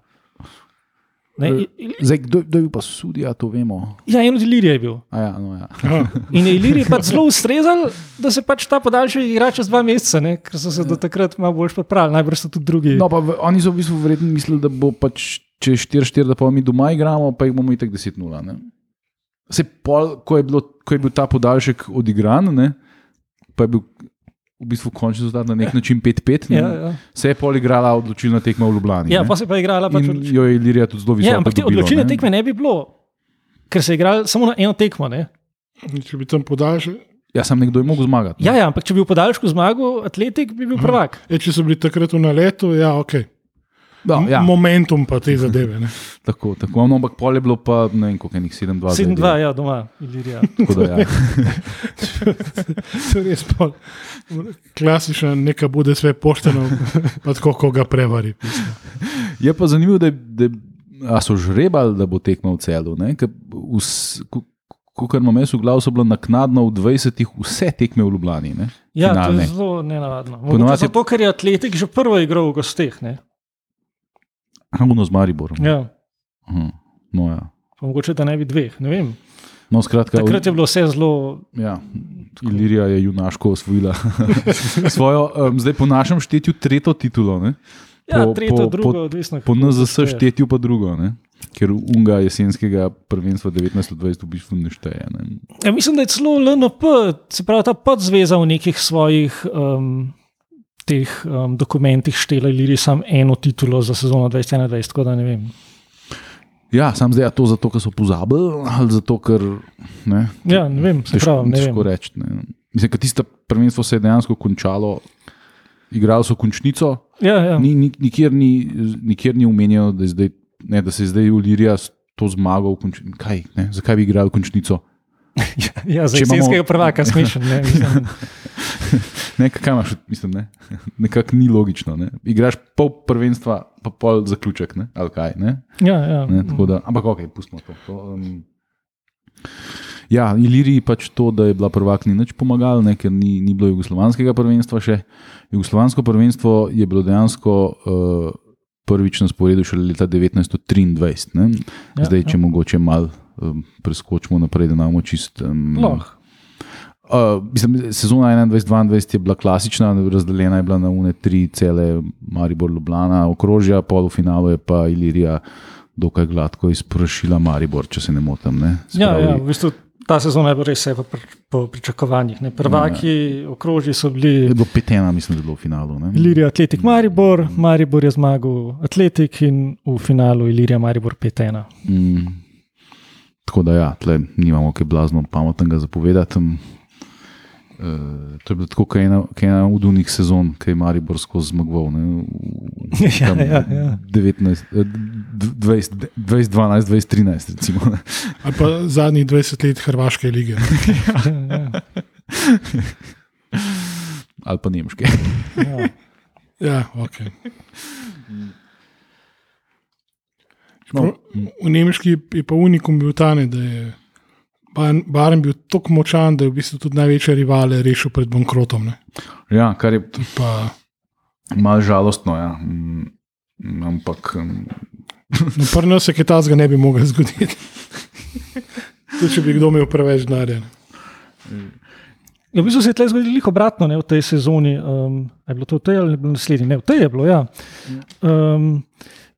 Ne, Eh, Zdaj, kdo, kdo je bil pa sudija, to vemo. ja, en od Ilirije je bil. A ja, no, ja. Aha, In je Ilirij pač zelo ustrezal, da se pač ta podaljšek igra čez dva meseca, ne? ker so se do takrat malo bolj pripravili, najbrž so tudi drugi. No, pa v, oni so v bistvu verjetno mislili, da bo pač če 4-4, da pa mi doma igramo, pa jih bomo itek 10-0. Se pol, ko je, bilo, ko je bil ta podaljšek odigran, ne, pa je bil v bistvu končni rezultat na nek način 5-5, ne, ja, ja. se je pol igrala odločilna tekma v Ljubljani. ja, ne. pa se pa je igrala pač odločilna. jo je Ilirija tudi zelo visoko. Ja, ampak te dobilo, odločilne ne. tekme ne bi bilo, ker se je igralo samo na eno tekmo. Ne? če bi tam podaljšal. Ja, sem nekdo je mogel zmagati. ne. Ja, ja, ampak če bi v podaljšku zmagal, atletik bi bil prvak. E, če so bili takrat v naletu, ja, ok. No, ja, Momentum pa te zadeve. Ne. tako, tako. No, ampak pol je bilo pa ne vem, koliko je njih 7-2. zdaj 7-2, dela. ja, doma, Ilirija. Tako da, ja. To je res pol. Klasična, neka bude sve pošteno, pa tako, ko ga prevari. Je pa zanimivo, da, da a so žrebali, da bo tekmo v celu. Kot imam jaz v glavu, so bile naknadno v 20-ih vse tekme v Ljubljani. Ne? Ja, to Finalne. je zelo nenavadno. Ponovadi Zato, ker je atletik že prvo igral v gosteh. Ne? Ravno z Mariborom. Ja. Aha, No, ja. Pa mogoče da ne bi dveh, ne vem. no, skratka, Takrat je bilo vse zelo. ja, Ilirija je junaško osvojila svojo, um, zdaj po našem štetju, tretjo titulo. Ne? Ja, Po- tretjo, po- drugo, po- odvisno. Po NZS štetju pa drugo. Ne? Ker unga jesenskega prvenstva 1920 v bistvu ne šteje. Ne? Ja, mislim, da je celo LNP, se pravi ta podzveza v nekih svojih um, teh um, dokumentih štela Iliri samo eno titulo za sezono 2021, tako da ne vem. Ja, sam zdaj je to zato, ker so pozabili ali zato, ker ne. Ja, ne vem, se pravi, ne vem. reči. ne. Mislim, da tisto prvenstvo se je dejansko končalo, igrali so končnico, Ja, ja. ni, ni, nikjer, ni, nikjer ni omenjeno, da, zdaj, ne, da se je zdaj Ulirija s to zmago v končnici. Kaj, zakaj bi igrali končnico? Ja za če imamo- jesenskega prvaka smešen. Ne, mislim. Ne, kaj imaš, mislim, ne? nekako ni logično. Ne? Igraš pol prvenstva, pa pol zaključek, ne? ali kaj. Ne? ja, ja. Ne, da, ampak ok, pustimo to. to um, ja, Iliriji pač to, da je bila prvak, ni nič pomagalo, ne, ker ni, ni bilo jugoslovanskega prvenstva še. Jugoslovansko prvenstvo je bilo dejansko uh, prvič na sporedu šele leta 1923. Ne? Ja, Zdaj, ja. če mogoče malo um, preskočimo naprej, da imamo čist. Um, Lahko. Uh, mislim, sezona 21-22 je bila klasična, razdeljena je bila na une tri cele, Maribor, Ljubljana, okrožja, polufinalu je pa Ilirija dokaj gladko izprašila Maribor, če se ne motim. Ne? Se Ja, ja, v bistvu ta sezona je res vse po, po pričakovanjih. Ne. Prvaki okrožji so bili Je bilo petena, mislim, da je bilo v finalu. Ne? Ilirija, Atletik, Maribor, Maribor je zmagal Atletik in v finalu Ilirija, Maribor 5-1. Mm, tako da, ja, tle nimamo kaj blazno pametnega zapovedati. Uh, to je bilo tako, kot ena, kot ena od unih sezon, ki je Maribor skozi zmagoval. ne, v- Ja, tam ja, ja. 19, eh, 20, 2012, 2013, recimo. ne. Ali pa zadnjih 20 let Hrvaške lige. Ja, ja, ali pa nemške. ja. Ja, ok. No, V Nemški je pa unikum bil ta, da je Bayern bil tako močan, da je v bistvu tudi največje rivale rešil pred bankrotom. Ne. ja, kar je Pa, malo žalostno. Ja. Mm, ampak mm, no, Pri nas se kaj takega ne bi moglo zgoditi. Tudi če bi kdo imel preveč denarja. ne. Ja, v bistvu se je tle zgodilo veliko obratno ne, v tej sezoni. Um, je bilo to v tej ali je naslednji? Ne, v tej je bilo. Ja. Um,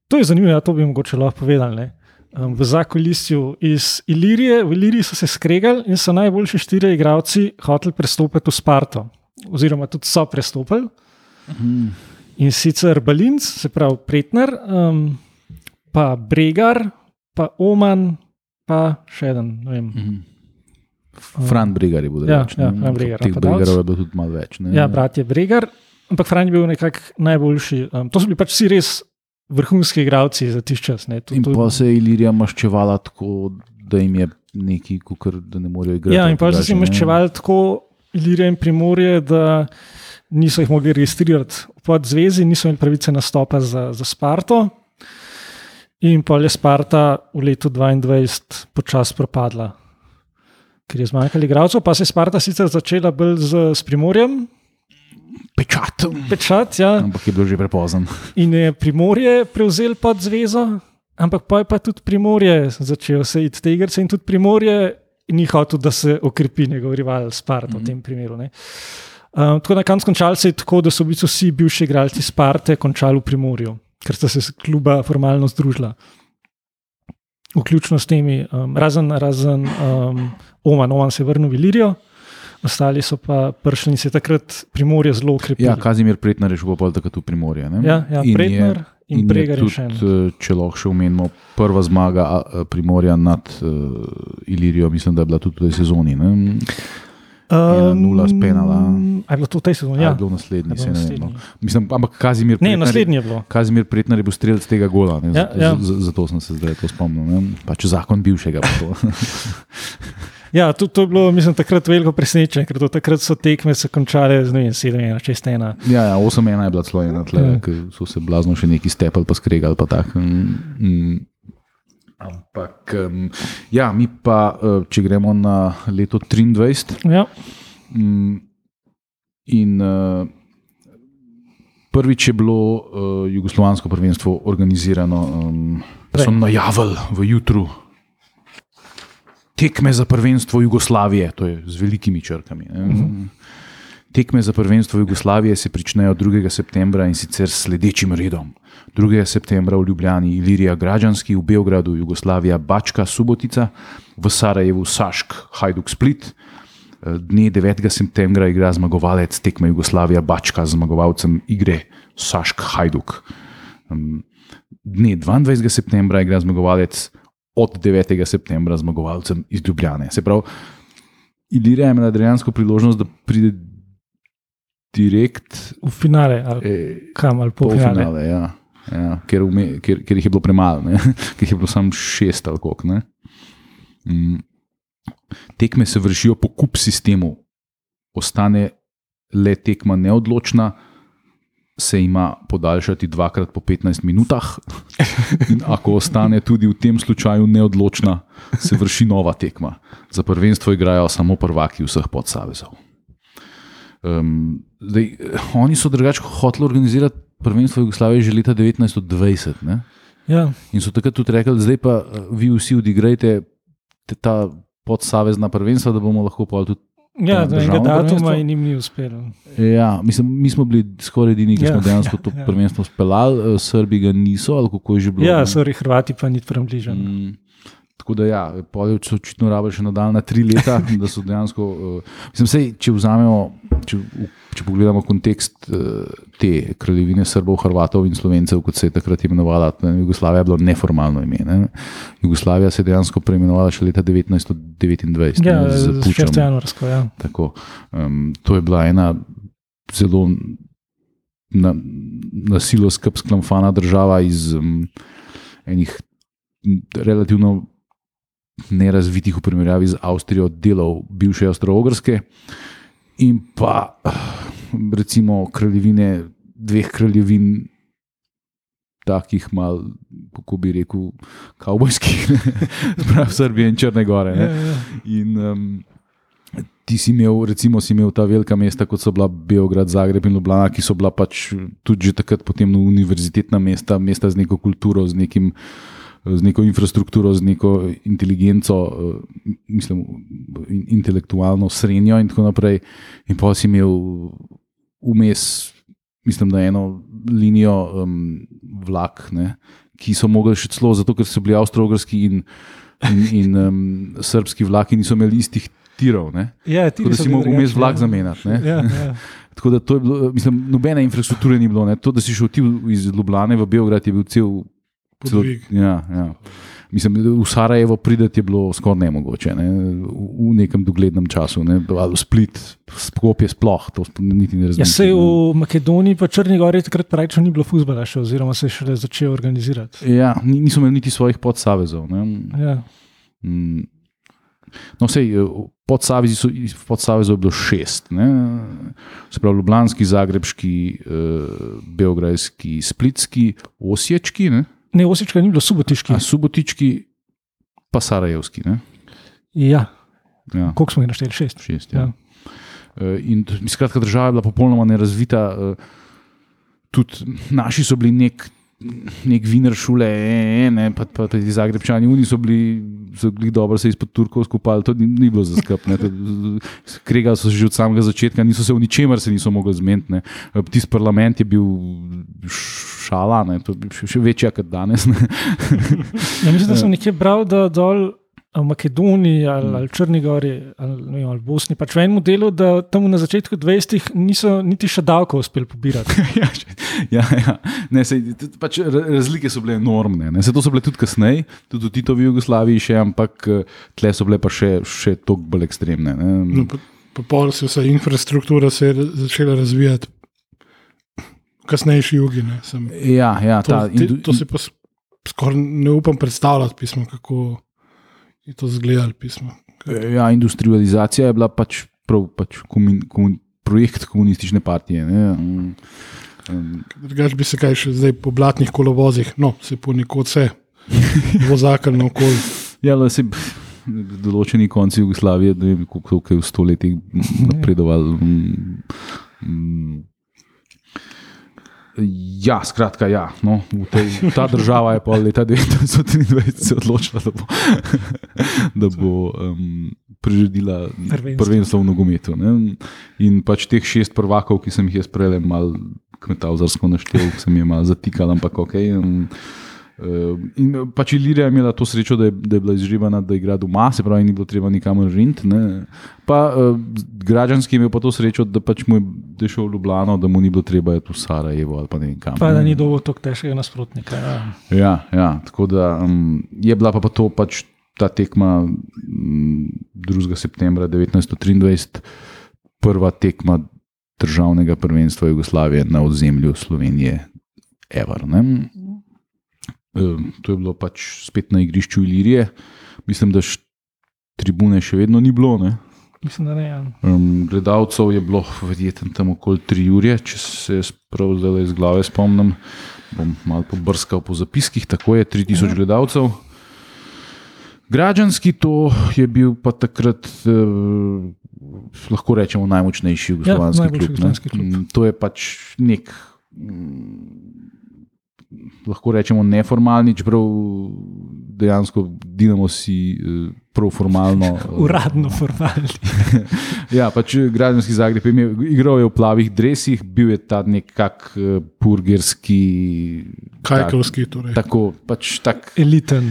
to je zanimivo, ja, to bi mogoče lahko povedali. ne. um, v zakolistju iz Ilirije. V Iliriji so se skregali in so najboljši štirje igralci hoteli prestopiti v Sparto, oziroma tudi so prestopili. Mhm. In sicer Balinc, se pravi Pretner, um, pa Bregar, pa Oman, pa še en. Mhm. Fran Bregar je bil Ja, drugačen. ja. Fran Bregar, Teh napadalec. Bregarov je bilo tudi malo več. ne. Ja, brat je Bregar, ampak Franj je bil nekako najboljši. Um, to so bili pač vsi res vrhunski igralci za tiš čas. Ne. To, In to, pa se je Ilirija maščevala tako, da jim je neki, kukor, da ne morejo igrati. ja, in pa so si ne. maščevali tako Ilirije in Primorje, da niso jih mogli registrirati v podzvezi, niso imeli pravice nastopa za, za Sparto. In pa je Sparta v letu 2022 počasi propadla, ker je zmanjkalo igralcev. Pa se je Sparta sicer začela bolj z, s Primorjem, Pečat. pečat, ja, Ampak je bilo že prepozen. in je Primorje prevzel pod zvezo, ampak pa je pa tudi Primorje začel se iti te igrice in tudi Primorje ni hotel, da se okrepi njegov rival Sparta mm -hmm. v tem primeru. Ne. Um, tako na koncu končali se je tako, da so v bistvu vsi bivši igralci Sparte končali v Primorju, ker sta se kluba formalno združila. Vključno s temi, um, razen, razen um, Oman, Oman se je vrnil v Ilirijo, ostali so pa prišli in se je takrat Primorje zelo okrepilo. Ja, Kazimir Pretnar je šel pa takrat v Primorje. ne. Ja, ja In je- Pretnar in, in Bregar tudi, še en. eh, Če lahko še omenimo, prva zmaga a, Primorja nad uh, Ilirijo, mislim, da je bila tudi v tej sezoni. Ne? ena nula s penala. A je bilo to v tej sezoni? Ja. Je bilo naslednji, Je bilo ne vem. naslednji. No. Mislim, ampak Kazimir Ne, Pretnar je- naslednji je bilo. Kazimir Pretnar je bil strelec tega gola, ne, Ja, z- ja. zato sem se zdaj to spomnil. Ne. Pač zakon bivšega. Ja, to, to je bilo, mislim, takrat veliko presenečenje, ker do takrat so tekme se končale z 7-1, 6-1. ja, ja, 8-1 je bila celo ena tle, Ja. ker so se blazno še neki stepali, pa skregali. Pa tak. mm, mm. Ampak, um, ja, mi pa, uh, če gremo na leto 23, Ja, Mm, In uh, prvič je bilo uh, jugoslovansko prvenstvo organizirano, um, so najavili v jutru tekme za prvenstvo Jugoslavije, to je z velikimi črkami. Uh -huh. Tekme za prvenstvo Jugoslavije se pričnejo 2. septembra in sicer s sledečim redom. 2. septembra v Ljubljani, Ilirija Građanski, v Beogradu, Jugoslavija, Bačka, Subotica, v Sarajevu, Sašk, Hajduk, Split. Dne 9. septembra igra zmagovalec tekme Jugoslavija Bačka z zmagovalcem igre Sašk Hajduk. Dne 22. septembra igra zmagovalec od 9. septembra zmagovalcem iz Ljubljane. Se pravi, Ilirija je imela dejansko priložnost, da pride direkt v finale, ali eh, kam ali pol finale. polfinale. Ja. Ja, ker, ume, ker, ker jih je bilo premalo, ker jih je bilo samo šest ali koliko. Mm. Tekme se vršijo po kup sistemu, ostane le tekma neodločna, se ima podaljšati dvakrat po 15 minutah. In ako ostane tudi v tem slučaju neodločna, se vrši nova tekma. Za prvenstvo igrajo samo prvaki vseh podsavezov. Um, zdaj, oni so drugače hoteli organizirati prvenstvo Jugoslavije že leta 1920. Ne? Ja, In so takrat tudi rekli, zdaj pa eh, vi vsi odigrajte te- ta podsavezna prvenstva, da bomo lahko pa tudi. Ja do enega datuma in jim ni uspelo. Ja, mislim, mi smo bili skoraj edini, ki Ja, smo dejansko to ja. prvenstvo speljali, eh, Srbi ga niso, ali kako je že bilo. Ja, ne? sorry, Hrvati pa ni približani. Mm, Tako da, ja, polje so očitno rabili še nadaljna tri leta, da so dejansko. Uh, mislim, sej, če vzamemo, če, če pogledamo kontekst uh, te kraljevine Srbov, Hrvatov in Slovencev, kot se je takrat imenovala, ne, Jugoslavija je bilo neformalno ime. Ne. Jugoslavija se je dejansko preimenovala še leta 1929. Ja, ne, z z pučem. 6. januarsko. Ja. Tako, um, to je bila ena zelo na, na silo skrb sklamfana država iz um, enih relativno nerazvitih v primerjavi z Avstrijo delov bivše Avstro-Ogrske in pa recimo kraljevine, dveh kraljevin. Takih mal, kako bi rekel, kavbojskih, prav Srbije in Črne Gore. Ne? Ja, ja. In um, ti si imel, recimo, si imel ta velika mesta, kot so bila Beograd, Zagreb in Ljubljana, ki so bila pač tudi že takrat potem univerzitetna mesta, mesta z neko kulturo, z, nekim, z neko infrastrukturo, z neko inteligenco, eh, mislim, in- intelektualno srednjo in tako naprej. In pa si imel vmes, mislim, da eno linijo um, vlak, ne, ki so mogli še celo zato, ker so bili avstralski in, in, in um, srpski vlaki, niso imeli istih tirov. Ne? Ja, Tako da si mogel vmes vlak zamenjati. ne. Ja, ja. Tako da to je bilo, mislim, nobene infrastrukture ni bilo. Ne. To, da si šel ti iz Ljubljana v Beograd, je bil cel. Cel Podvig. ja, ja. Mislim, v Sarajevo prideti je bilo skoraj nemogoče, ne. v, v nekem doglednem času. Ne. Ali v Split, Skopje sploh, to niti ne Ja, razumem. se v Makedoniji, pa Črni Gori, takrat praktično ni bilo fuzbala, še, oziroma se je šele začel organizirati. Ja, ni- niso imeli niti svojih podsavezov. Ne. Ja. Mm. No, sej, podsavezi so, podsavezov je bilo šest. Ne? Se pravi, Ljubljanski, Zagrebški, eh, Beograjski, Splitski, Osječki, ne? Ne, Osička ni bilo, subotiški. a Subotički, pa Sarajevski. Ne? Ja, Ja, koliko smo jih našteli? Šest. šest. Ja. Ja. Eh, In skratka, država je bila popolnoma nerazvita. eh, Tudi naši so bili nek, nek vinar šule, e, ne, pa, pa tudi Zagrebčani, oni so bili, so bili dobro se izpod Turkov skupali, to ni, ni bilo za skrb. Kregali so se že od samega začetka, niso se v ničemer se niso mogli zmeniti. Tisti parlament je bil šala, ne, to je še, večja kot danes. Ne. Ja, mislim, da sem nekje bral, da dol v Makedoniji ali, ali Črni Gori ali, ne ali Bosni, pač v enem delu, da tam na začetku 20-ih niso niti še davkov uspeli pobirati. ja, ja, ja. Ne, sej, tudi pač ra- razlike so bile enormne. Ne. Sej, to so bile tudi kasneje, tudi v Titovi Jugoslaviji, še, ampak eh, tle so bile pa še, še toliko bolj ekstremne. Ne. No, pa, pa pol se vsa infrastruktura se je začela razvijati. Kasnejši jugi. Ne, sem, Ja, ja, to, ta, te, to si pa skoraj ne upam predstavljati, pismo, kako je to izgledalo. Pismo. ja, industrializacija je bila pač, prav, pač komun, komun, projekt komunistične partije. Ne. Mm, mm, Drugač bi se kaj še zdaj po blatnih kolovozih, no, se ponekod vse, vozakar na okolje. Ja, le se določeni konci Jugoslavije, ne vem, koliko je v stoletjih napredoval. mm, mm. Ja, skratka, ja, no, tej, ta država je pol leta 1923 se odločila, da bo, da bo um, priredila Prvenstvo. prvenstvo v nogometu. Ne? In pač teh šest prvakov, ki sem jih jaz prej mal kmetavzarsko naštel, sem jih mal zatikal, ampak ok. Um, in pač Ilirija je imela to srečo, da je, da je bila izživana, da igra doma, se pravi, ni bilo treba nikamor rinti. ne. Pa uh, građanski je imel pa to srečo, da pač mu je je šel v Ljubljano, da mu ni bilo treba iti v Sarajevo ali pa ne vem kam. Pa da ni dovolj tako težkega nasprotnika. Ja. Ja, ja, tako da um, je bila pa, pa to pač ta tekma um, 2. septembra 1923, prva tekma državnega prvenstva Jugoslavije na ozemlju Slovenije, Ever. Ne? To je bilo pač spet na igrišču Ilirije, mislim, da tribune še vedno ni bilo. Ne? Mislim, da ne. Ja. Um, gledalcev je bilo verjetno tam okoli 3 ure, če se prav zdaj iz glave spomnim. Bom malo pobrskal po zapiskih, tako je 3000 gledalcev. Građanski to je bil pa takrat, eh, lahko rečemo, najmočnejši jugoslovanski najboljši klub. klub. Mm, To je pač nek, mm, lahko rečemo, neformalni, čeprav dejansko Dinamo si eh, prav formalno. eh, Uradno, formalni. Ja, pač Građanski Zagreb je imel, igral je v plavih dresih, bil je ta nekak purgerski. Kajkovski. Torej. Tak, tako, pač tak, Eliten.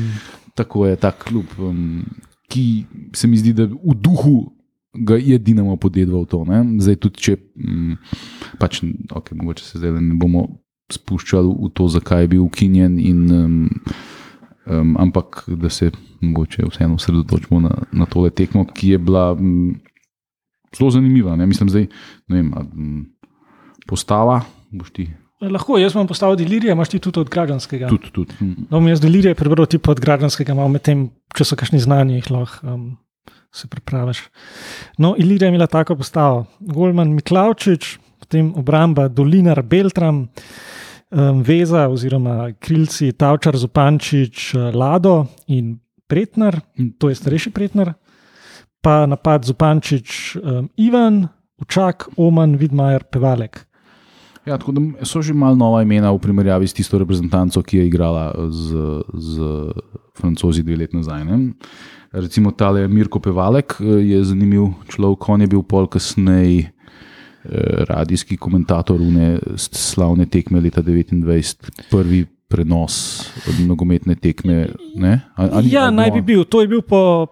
tako je ta klub, um, ki se mi zdi, da v duhu ga je Dinamo podedval to. Ne? Zdaj tudi, če um, pač, okay, mogoče se zdaj ne bomo spuščali v to, zakaj je bil ukinjen, in, um, um, ampak da se mogoče vseeno osredotočimo na, na tole tekmo, ki je bila. Um, zelo zanimiva. Ne? Mislim, zdaj, ne vem, a, m, postava, boš ti Lahko, jaz vam postavil delirije, imaš ti tudi od građanskega. tudi. tudi. hm. No, jaz delirije prebral ti od građanskega, malo med tem, če so kakšni znani, jih lahko um, se pripraviš. No, Ilirija je imela tako postavo. Golman Miklavčič, potem obramba Dolinar Beltram, um, Veza oziroma krilci Tavčar, Zupančič, Lado in Pretnar, to je starejši Pretnar, pa napad Zupančič, um, Ivan, Učak, Oman, Vidmajer, Pevalek. Ja, tako da so že malo nova imena v primerjavi s tisto reprezentanco, ki je igrala z, z francozi dve leti nazaj. Ne? Recimo tale Mirko Pevalek eh, je zanimiv človek, on je bil pol kasneje radijski komentator une slavne tekme leta 29, prvi prenos nogometne tekme. Ne? A, a, Ja, ali naj bi bil. To je bil po,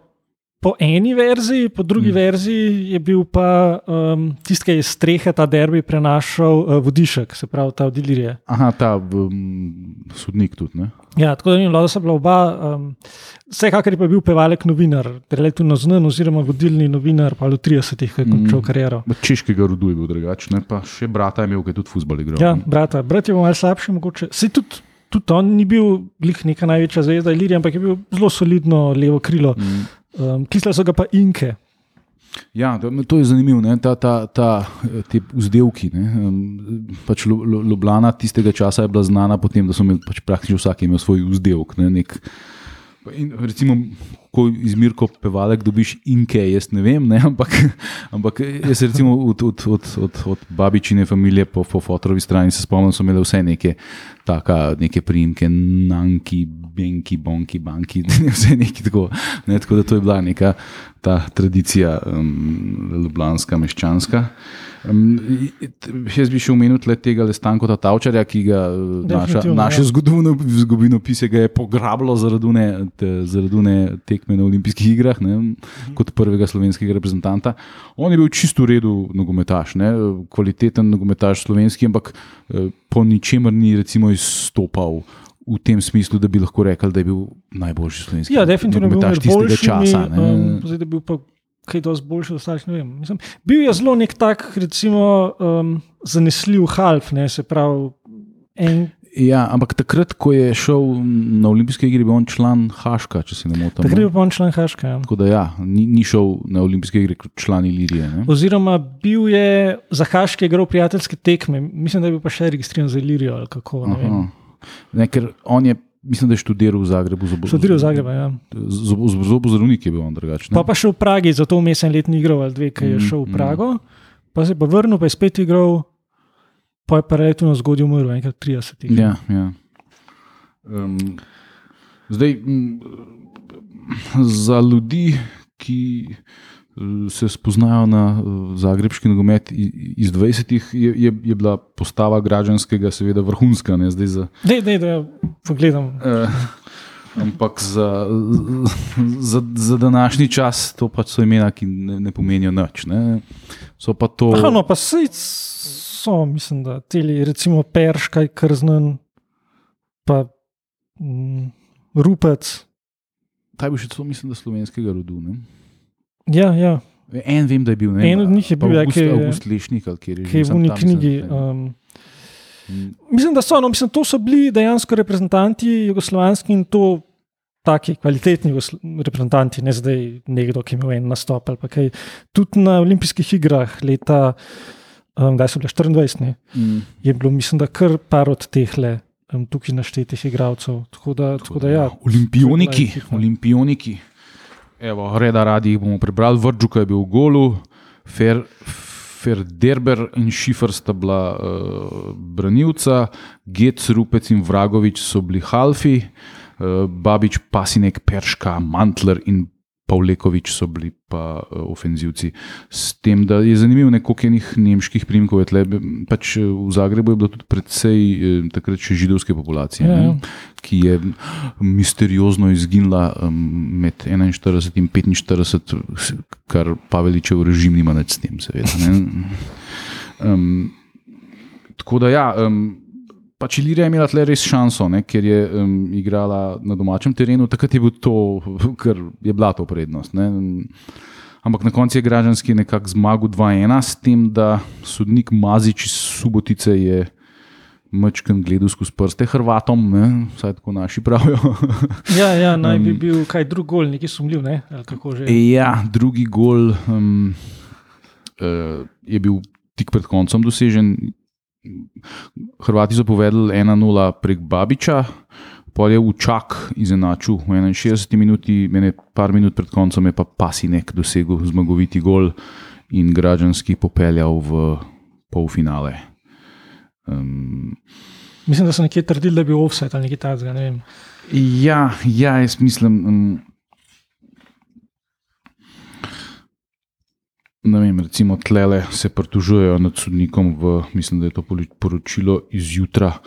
po eni verziji, po drugi Mm. mm. verziji je bil pa um, tisti, ki je strehe ta derbi prenašal uh, vodišek, se pravi ta od Ilirije. Aha, ta um, sodnik tudi. Ne? Ja, tako da ni bilo, da so bila oba. Um, vsekakor je pa bil pevalek novinar, relativno znan, oziroma vodilni novinar, pa v 30-ih, ko je končal Mm. kariero. Češkega rodu je bil drugačen, pa še brata je imel, ki je tudi futbol igral. Ja, ne. brata, brat je bil malce slabši, mogoče. Se tudi, tudi on ni bil glih neka največja zvezda Ilirije, ampak je bil zelo solidno levo krilo. Mm. Um, Kisle so ga pa Inke. Ja, to, je zanimivo, ne? ta, ta, ta, te vzdelki. Ne? Pač Ljubljana tistega časa je bila znana po tem, da so imeli pač praktično vsak imel svoj vzdelek. Ne? Nek, in recimo, ko iz Mirko pevalek dobiš inke, jaz ne vem, ne? Ampak, ampak jaz recimo od, od, od, od, od babičine familije po, po fotorovi strani se spomnim, so imeli vse neke, taka, neke priimke, nanki, benki, bonki, banki, vse neki tako. Ne? Tako da to je bila neka ta tradicija um, ljubljanska, meščanska. Um, jaz bi še omenil tega Stanko Tavčarja, ki ga eh, naša, naše ja. zgodovino, zgodovinopisje ga je pograbilo zaradi une, zaradi une tekme na olimpijskih igrah, ne, Mhm. kot prvega slovenskega reprezentanta. On je bil čisto v redu nogometaš, ne, kvaliteten nogometaš slovenski, ampak eh, po ničemer ni recimo izstopal. V tem smislu, da bi lahko rekel, da je bil najboljši slovenski Ja, definitivno je bil boljšimi. časa. ne. Um, zdaj, da je bil pa kaj dosti od ostalih, ne vem. Mislim, bil je zelo nek tak, recimo, um, zanesljiv half, ne, se pravi. En, Ja, ampak takrat, ko je šel na olimpijske igre, je bil on član Haška, če se ne motim. takrat je bil on član Haška. Ja. Tako da ja, ni, ni šel na olimpijske igre kot član Ilirije. Ne? Oziroma, bil je za Haške igral prijateljske tekme, mislim, da je bil pa še registriran za Ilirijo ali kako. Ne. Aha. Ne, ker on je, mislim, da je študiral v Zagrebu. Študiral v Zagrebu, ja. Zobozdravnik je bil on drugačen. Pa pa še v Pragi, zato vmes en let ni igral ali dve, ki je Mm, šel v mm. Prago, pa se je pa vrnil, pa je spet igral, pa je pa relativno zgodaj umrl, enkrat 30. Ja, ja. Um, zdaj, m, za ljudi, ki se spoznajo na eh, zagrebski nogomet iz 20-ih, je, je, je bila postava građanskega, seveda, vrhunska. Ne, zdaj za, Dej, dej, da pogledam. Eh, ampak za, za, za današnji čas to pač so imena, ki ne, ne pomenijo nič. Ne. So pa to. Aha, no, pa sej so, mislim, da teli, recimo Perškaj, Krznen, pa mm, Rupec. Ta je bil še celo, mislim, da slovenskega rodu. Ne. Ja, ja, En vem, da je bil. Ne, En od njih je bil, ja, Avgust, ki Avgust Lešnik, kjer je že. ki je v mislim, knjigi. da je. Um, mislim, da so, no, mislim, to so bili dejansko reprezentanti jugoslovanski in to. Taki kvalitetni reprezentanti, ne zdaj nekdo, ki je imel en nastop. ali kaj. Tudi na olimpijskih igrah leta, um, kdaj so bile 24, ne, Mm. je bilo, mislim, da kar par od teh le um, tukaj naštetih igralcev. Tako da, tako da ja, Olimpioniki, je bila ekipa. olimpioniki. Evo, reda radi jih bomo prebrali. Vrčuka je bil v golu, Fer, Ferderber in Šifer sta bila uh, branilca, Gec, Rupec in Vragovič so bili halfi, uh, Babič, Pasinek, Perška, Mantler in Pavlekovič so bili pa uh, ofenzivci. S tem, da je zanimivo, ne, koliko enih nemških primkov je tle. Pač eh, v Zagrebu je bilo tudi precej eh, takrat še židovske populacije. Ja, ne, ja. ki je misteriozno izginila med 41 in 45, kar Paveličev režim nima nič s tem, seveda. ne. Um, tako da, ja, um, pač Ilirija je imela tle res šanso, ne, ker je um, igrala na domačem terenu, takrat je, bil to, ker je bila to prednost. Ne. Ampak na koncu je Gražanski nekako zmagal 2-1, s tem, da sodnik Mazič iz Subotice je Mečken gledal skozi prste Hrvatom, ne, vsaj tako naši pravijo. ja, ja, naj bi bil kaj drug gol, neki sumljiv, ne? ali kako že. Ja, drugi gol um, uh, je bil tik pred koncem dosežen. Hrvati so povedali 1-0 prek Babiča, pol je Učak izenačil v 61 minuti, mene par minut pred koncem je pa Pasinek dosegel zmagoviti gol in Građanski popeljal v polfinale. Um, Mislim, da so nekje trdili, da je bil offset ali nekaj takega. Ne vem. Ja, ja, jaz mislim. Um, ne vem, recimo, tlele se pritožujejo nad sodnikom v, mislim, da je to poročilo izjutra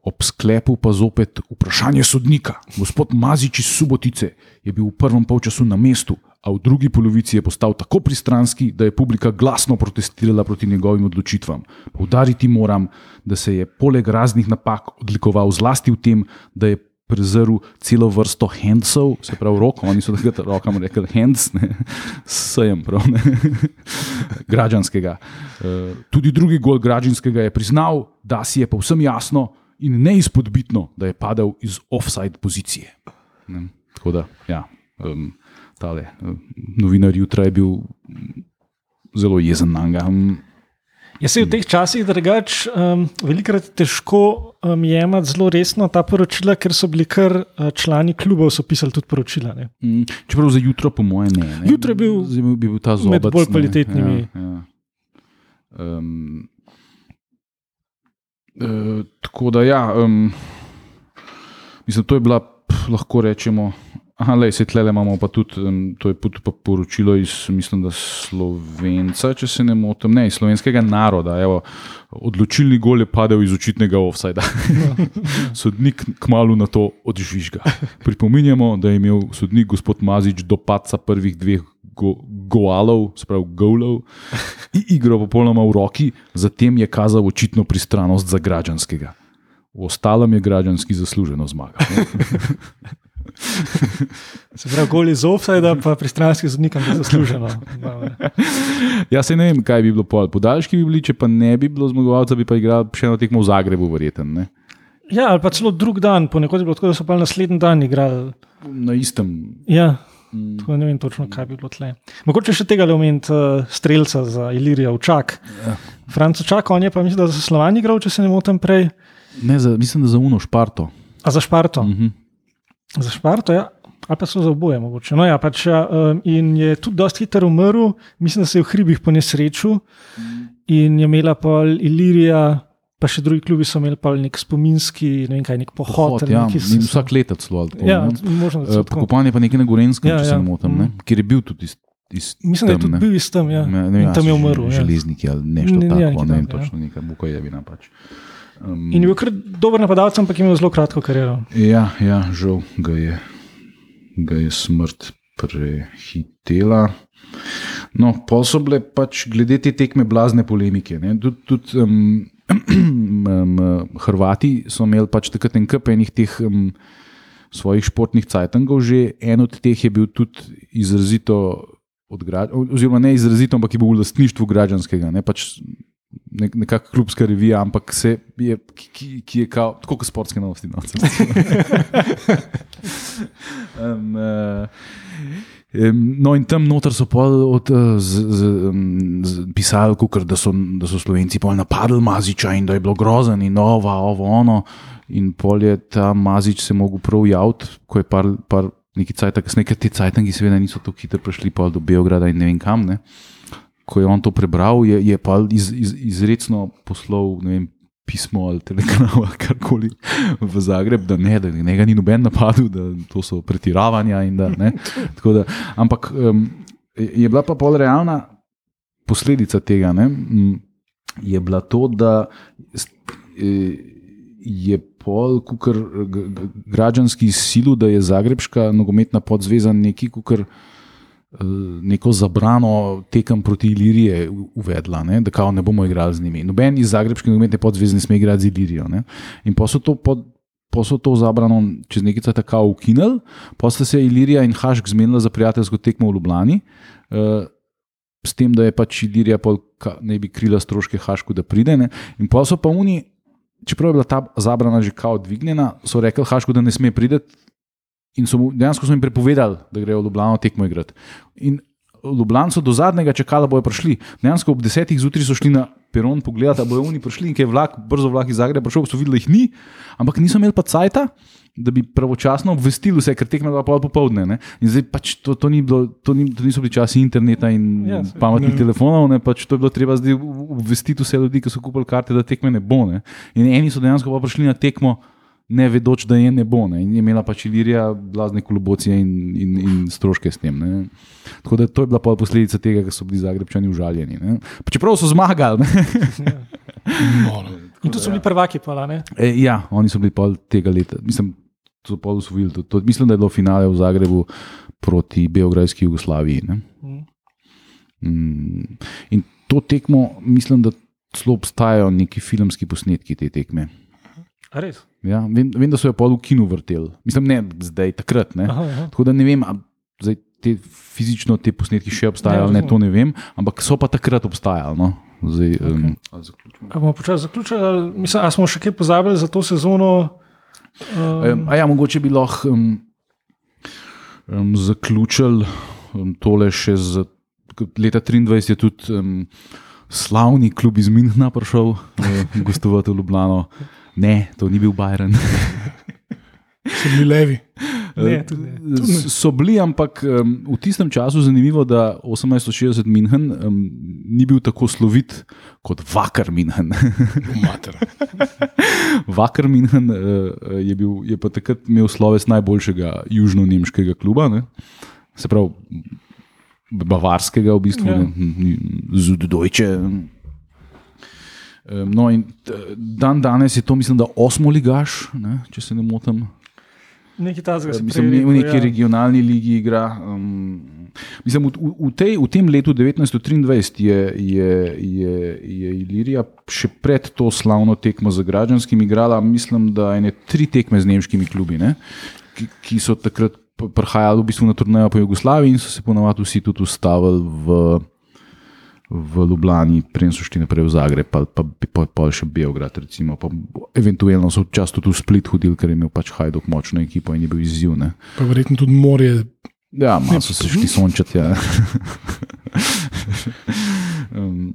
Ob sklepu pa zopet vprašanje sodnika. Gospod Mazič iz Subotice je bil v prvem polčasu na mestu, a v drugi polovici je postal tako pristranski, da je publika glasno protestirala proti njegovim odločitvam. Poudariti moram, da se je poleg raznih napak odlikoval zlasti v tem, da je prezrl celo vrsto handsov, se pravi roko, oni so takrat rokam rekli hands, ne, sejem prav, ne, građanskega. Eh, Tudi drugi gol građanskega je priznal, da si je povsem jasno in neizpodbitno, da je padel iz offside pozicije. Ne, tako da, ja, um, tale novinar jutra je bil zelo jezen na njega. Um, Jaz se v teh časih drugač um, velikrat težko um, jemati zelo resno ta poročila, ker so bili kar uh, člani klubov, pisali tudi poročila. Ne. Mm, Čeprav za jutro, po mojem, ne. ne. Jutro je bil Zdaj bi bil ta zob. med bolj kvalitetnimi. Ja, ja. Um, uh, tako da, ja, um, mislim, to je bila, pf, lahko rečemo. Aha, lej, se tle imamo pa tudi, to je tudi pa poročilo iz, mislim, da Slovenca, če se ne motim, ne, iz slovenskega naroda. Evo, odločilni gol je padel iz očitnega offsajda. sodnik kmalo na to odžvižga. Pripominjamo, da je imel sodnik gospod Mazič do paca prvih dveh go, goalov, sprav golov, in igro popolnoma v roki, zatem je kazal očitno pristranost za građanskega. V ostalem je građanski zasluženo zmagal. Se pravi, gol iz offsajda, pa pristranski sodnikom je zasluženo. Ja, se ne vem, kaj bi bilo pol. Podaljški bi bili, če pa ne bi bilo zmagovalca, bi pa igral še eno tekmo v Zagrebu, verjeten. Ne? Ja, ali pa celo drug dan, ponekod je bilo tako, da so pa naslednji dan igrali. Na istem. Ja, tako da ne vem točno, kaj bi bilo tle. Mogoče še tega le omeniti, uh, streljca za Ilirijo, Čak. Ja. Franco Čak, on je pa mislim, da za Slovan igral, če se ne motim prej. Ne, za, mislim, da za Uno Šparto. A za Šparto. Uh -huh. Za Šparto, ja. Ali pa so za oboje, mogoče. No, ja, pač, ja, um, in je tudi dosti hitro umrl, mislim, da se je v hribih po nesreču. In je imela pa Ilirija, pa še drugi klubi so imeli pa nek spominski, ne vem kaj, nek pohod. Pohod, ja, nekaj in vsak let celo. tako, Ja, ne. možno, Eh. Pokopanje pa nekje na Gorenskem, Ja, ja, če se ja. ne motim, ne? Mm. kjer je bil tudi iz, iz Mislim, da je tudi ne. bil iz tam, ja. Ne, ne, in tam je umrl. Ja. Železniki ali nešto Ne, tako, ja, ne, nekaj ne vem takega, ja. točno, neka buka je bila pač. Um, In je bil kar dober napadalec, ampak je imel zelo kratko kariero. Ja, ja, žal ga je, ga je smrt prehitela. No, pa so bile pač glede te tekme blazne polemike. Tudi tud, um, um, Hrvati so imeli pač takrat en kup enih teh um, svojih športnih cajtangov, že en od teh je bil tudi izrazito. Oziroma, ne izrazito, ampak je bil v lastništvu građanskega, ne pač nek, nekakšna klubska revija, ampak se je, ki, ki je kao, tako kot sportske novosti. No, um, uh, no, in tam noter so pol od, uh, z, z, z, pisali, kukor, da, so, da so Slovenci pol napadli Maziča in da je bilo grozen in ovo, ovo, ono. In pol je ta Mazič se mogel prav javiti, ko je par, par neki cajt, kasneje, ker ti cajtangi seveda niso tako hitro prišli pol do Beograda in ne vem kam. Ne. Ko je on to prebral, je, je pa iz, iz, izredno poslal vem, pismo ali telegram ali karkoli v Zagreb, da ne, da njega ni noben napadel, da to so pretiravanja. in Da, ne. Tako da, ampak um, je bila pa pol realna posledica tega, ne, je bila to, da eh, je pol, kukar građanski silu, da je Zagrebška nogometna podzveza neki, kukar neko zabrano tekem proti Iliriji uvedla, ne, da kao ne bomo igrali z njimi. Noben iz Zagrebške nogometne podzveze ne sme igrati z Ilirijo. Ne. In pa so to pod. Pa so to zabrano čez nekaj časa tako ukinili, pa sta se Ilirija in Hašk zmenila za prijateljsko tekmo v Ljubljani, uh, s tem, da je pač Ilirija pol, ka, ne bi krila stroške Hašku, da pride. Ne. In pa so pa oni, čeprav je bila ta zabrana že kao dvignjena, so rekli Hašku, da ne sme priti. In so mu, dejansko so jim prepovedali, da grejo v Ljubljano tekmo igrati. In so do zadnjega čakali, da bojo prišli. Dejansko ob desetih zjutraj so šli na peron pogledati, da bojo oni prišli in ker je vlak, brzo vlak iz Zagreba prišel, so videli, da jih ni, ampak niso imeli pa cajta. Da bi pravočasno obvestili vse, ker tekme bila pol popoldne. Ne? In zdaj pač to, to, ni bilo, to, ni, to niso bili časi interneta in Ja, ja, pametnih ne. telefonov, ne? pač to je bilo treba zdaj obvestiti vse ljudi, ki so kupili karte, da tekme ne bo. Ne? In eni so dejansko pa prišli na tekmo, ne vedoč, da je ne bo. Ne? In je imela pač Ilirija blazne kolobocije in, in, in stroške s tem. Ne? Tako da to je bila posledica tega, ker so bili Zagrebčani užaljeni. Čeprav so zmagali. Ne? No, no. In tu so bili prvaki, pa ne. E, ja, oni so bili pol tega leta. Mislim, so pol usvojili. To, to, mislim, da je bilo finale v Zagrebu proti Beograjski Jugoslaviji. Ne? Mm. Mm, In to tekmo, mislim, da celo obstajajo neki filmski posnetki te tekme. Ja, vem, vem, da so jo pol v kinu vrteli. Mislim, ne zdaj, takrat. Ne? Aha, aha. Tako da ne vem, ali zdaj te fizično te posnetki še obstajajo ali ne, to ne vem, ampak so pa takrat obstajali. No? Zdaj, um, zaključimo. A bomo počasi zaključili? ali Mislim, a smo še kaj pozabili za to sezono? Um, Um, ja, mogoče bi lahko um, um, zaključili um, tole še z. Leta 23 je tudi um, slavni klub iz Minhna prišel uh, gostovati v Ljubljano. Ne, to ni bil Bajren. So bili levi. Ne, tudi ne. S- So bili, ampak um, v tistem času zanimivo, da 1860 Minhen um, ni bil tako slovit kot Vakar. Mater. Vakar Minhen uh, je, bil, je pa takrat imel sloves najboljšega južno-nemškega kluba, ne? se pravi bavarskega, v bistvu, Ja. ja. Zuddeutsche. No, in dan danes je to, mislim, da osmo ligaš, ne, če se ne motim. Nekaj takega se Mislim, prej ne, v neki ja. regionalni ligi igra. Um, mislim, v, v, tej, v tem letu 1923 je, je, je, je Ilirija še pred to slavno tekmo z građanskim igrala, mislim, da ene tri tekme z nemškimi klubi, ne, ki, ki so takrat prihajali v bistvu na turnejo po Jugoslaviji in so se ponovadi vsi tudi ustavili v, v Ljubljani, prej so šli naprej v Zagreb, pa, pa, pa, pa še Beograd, recimo, pa eventualno so včasih tudi v Split hodili, ker je imel pač Hajduk močno ekipo in je bil izziv. Ne. Pa verjetno tudi morje. Ja, malo so se šli sončati. Ja. um,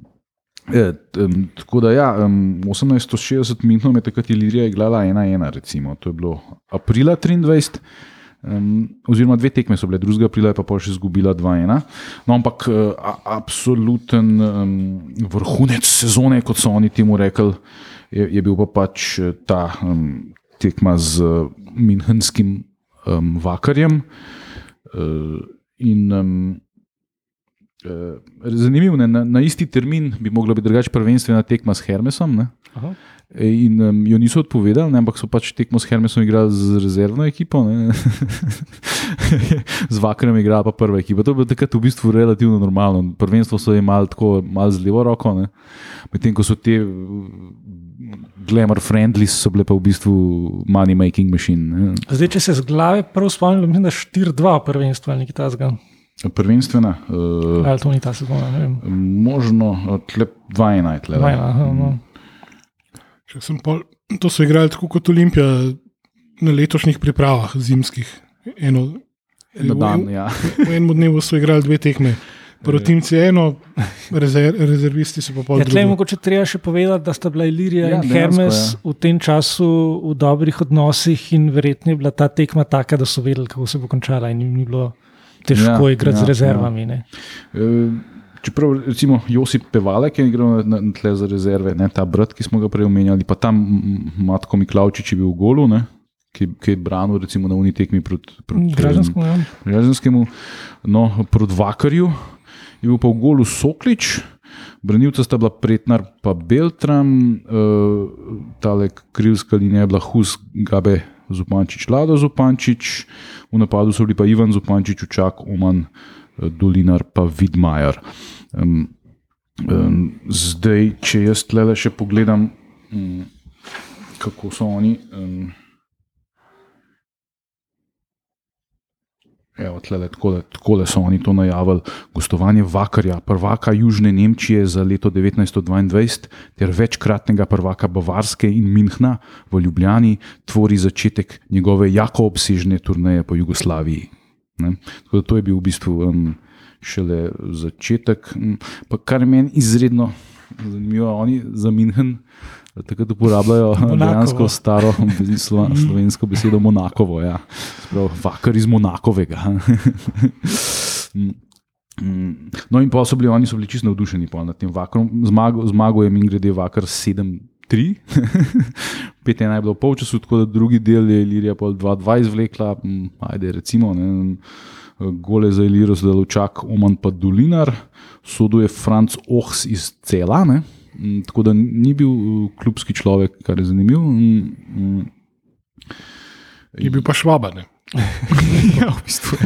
je, um, tako da, ja, um, 1860 minut je takrat Ilirija igrala 1-1, recimo. To je bilo aprila 23. Um, oziroma, dve tekme so bile, 2. aprila je pa pol še izgubila 2-1. No, ampak uh, a, absoluten um, vrhunec sezone, kot so oni temu rekli, je, je bil pa pač eh, ta um, tekma z uh, Minhenskim um, Vakarjem. Uh, in um, zanimivo, ne, na, na isti termin bi mogla biti drugače prvenstvena tekma s Hermesom. Ne? Aha. E, In um, jo niso odpovedali, ne, ampak so pač tekmo s Hermesom igrali z rezervno ekipo, z Vakarjem igrala pa prva ekipa. To je bilo takrat v bistvu relativno normalno. Prvenstvo so imeli tako malo z levo roko, medtem ko so te glamour friendly, so bile pa v bistvu money making machine. Ne. Zdaj, če se z glave prav spomnim, mislim, da 4-2 prvenstvo ali nekaj takega. Prvenstvena, uh, Ali to ni ta sezona, ne vem. možno, uh, tle 2-1 je tle. Dva ena, no. Če sem pol, to so igrali tako kot Olimpija na letošnjih pripravah zimskih. Eno, Na dan, ja. V enem dnevu so igrali dve tekme. Protimci eno, rezer, rezervisti so pa pol Ja, mogoče treba še povedati, da sta bila Ilirija Ja, ja, in dejansko, Hermes v tem času v dobrih odnosih, in verjetno je bila ta tekma taka, da so vedeli, kako se bo končala, in jim ni bilo težko Ja, igrati ja, z rezervami. Ja. Eh, Čeprav, recimo, Josip Pevalek je igral na, na tle za rezerve, ne, ta brat, ki smo ga prej omenjali, pa tam mm, Matko Miklaučič je bil v golu, ne, ki, ki je branil recimo, na unitekmi proti proti, Građansko, ja. Građanskemu, no, proti Vakarju, je bil pa v golu Soklič, branilca sta bila Pretnar pa Beltram, uh, tale krivska linija je bila Hus Gabe Zupančič, Lado Zupančič, v napadu so bili pa Ivan Zupančič, Učak, Oman, eh, Dolinar pa Vidmajer. Um, um, zdaj, če jaz tle še pogledam, um, kako so oni. Um, Evo, tlele, takole, takole so oni to najavili. Gostovanje Vakarja, prvaka Južne Nemčije za leto 1922, ter večkratnega prvaka Bavarske in Minhna v Ljubljani, tvori začetek njegove jako obsežne turneje po Jugoslaviji. Ne? Tako da to je bil v bistvu um, šele začetek. Pa kar meni izredno zanimivo, oni za Minhen. Takrat uporabljajo Monakovo. dejansko staro slovensko besedo Monakovo. Ja. Sprav, vakar iz Monakovega. Mm, mm. No, in pa so bili oni so bili čisto navdušeni nad tem vakarom. Zmago, zmago je min grede vakar 7-3, 5-1 je bilo v polčasu, tako da drugi del je Ilirija pol 2-2 izvlekla, mm, ajde recimo. Ne, Gole za Ilirijo so dal čak Oman pa Dolinar, soduje Franc Ohs iz Cela. Ne. Mm, Tako da ni bil uh, klubski človek, kar je zanimivo. Mm, mm. Je bil pa švabane. ja, v bistvu.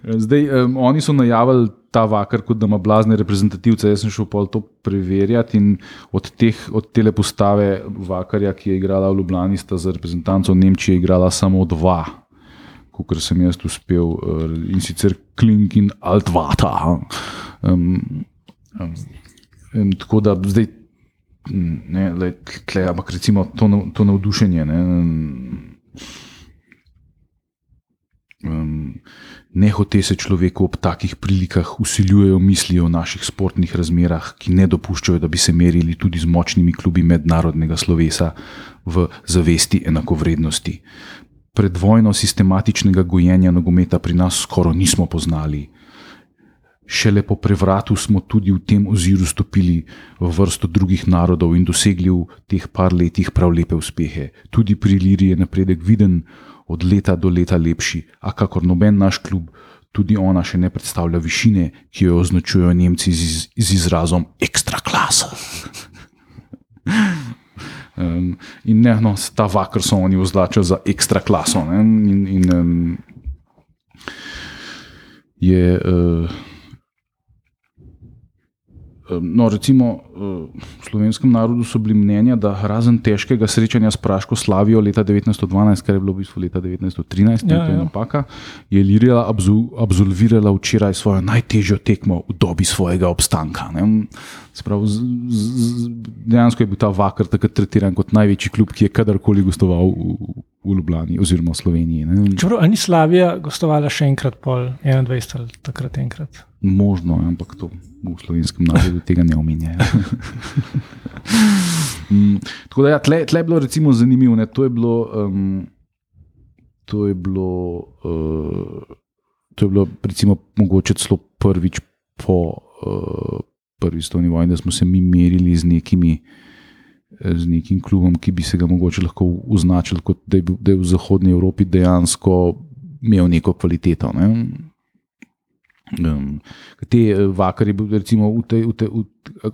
Zdaj, um, oni so najavili ta vakar, kot da ima blazne reprezentativce. Jaz sem šel pol to preverjati in od, teh, od tele postave vakarja, ki je igrala v Ljubljani, sta za reprezentanco Nemčije igrala samo dva, kot sem jaz uspel uh, in sicer Klink in Altvata. Um, um, um, tako da zdaj, ne, le, tle, ampak recimo to, to navdušenje. Ne, um, Um, nehote se človeku ob takih prilikah usiljujejo misli o naših sportnih razmerah, ki ne dopuščajo, da bi se merili tudi z močnimi klubi mednarodnega slovesa v zavesti enakovrednosti. Predvojno sistematičnega gojenja nogometa pri nas skoraj nismo poznali. Šele po prevratu smo tudi v tem oziru stopili v vrsto drugih narodov in dosegli v teh par letih prav lepe uspehe. Tudi pri Liri je napredek viden, od leta do leta lepši, a kakor noben naš klub, tudi ona še ne predstavlja višine, ki jo označujejo Nemci z, iz- z izrazom ekstra klasa. Um, in ne, no, ta vakar so oni označili za ekstra klaso. Ne, in, in, um, je, uh, no, recimo, uh, v slovenskem narodu so bili mnenja, da razen težkega srečanja s Praško Slavijo leta 1912, kar je bilo v bistvu leta 1913, ja, to je ja. napaka, je Lirija abzu, absolvirala včeraj svojo najtežjo tekmo v dobi svojega obstanka. Ne. Sprav, z, z, z, dejansko je bil ta vakar takrat tretiran kot največji klub, ki je kadarkoli gostoval v, v Ljubljani oziroma v Sloveniji. Čeprav ni Slavija gostovala še enkrat, pol 21 ali takrat enkrat. Možno, ampak to v slovenskem narodu tega ne omenjajo. Mm, Tako da, ja, tle, tle je bilo recimo zanimivo. Ne, to je bilo, um, to je bilo, uh, to je bilo recimo, mogoče celo prvič po uh, prvi svetovni vojni, da smo se mi merili z nekimi. Z nekim klubom, ki bi se ga mogoče lahko označil kot da je, bil, da je v Zahodnji Evropi dejansko imel neko kvaliteto. Ne? Um, te eh, vakarje, recimo, v te, v te, v,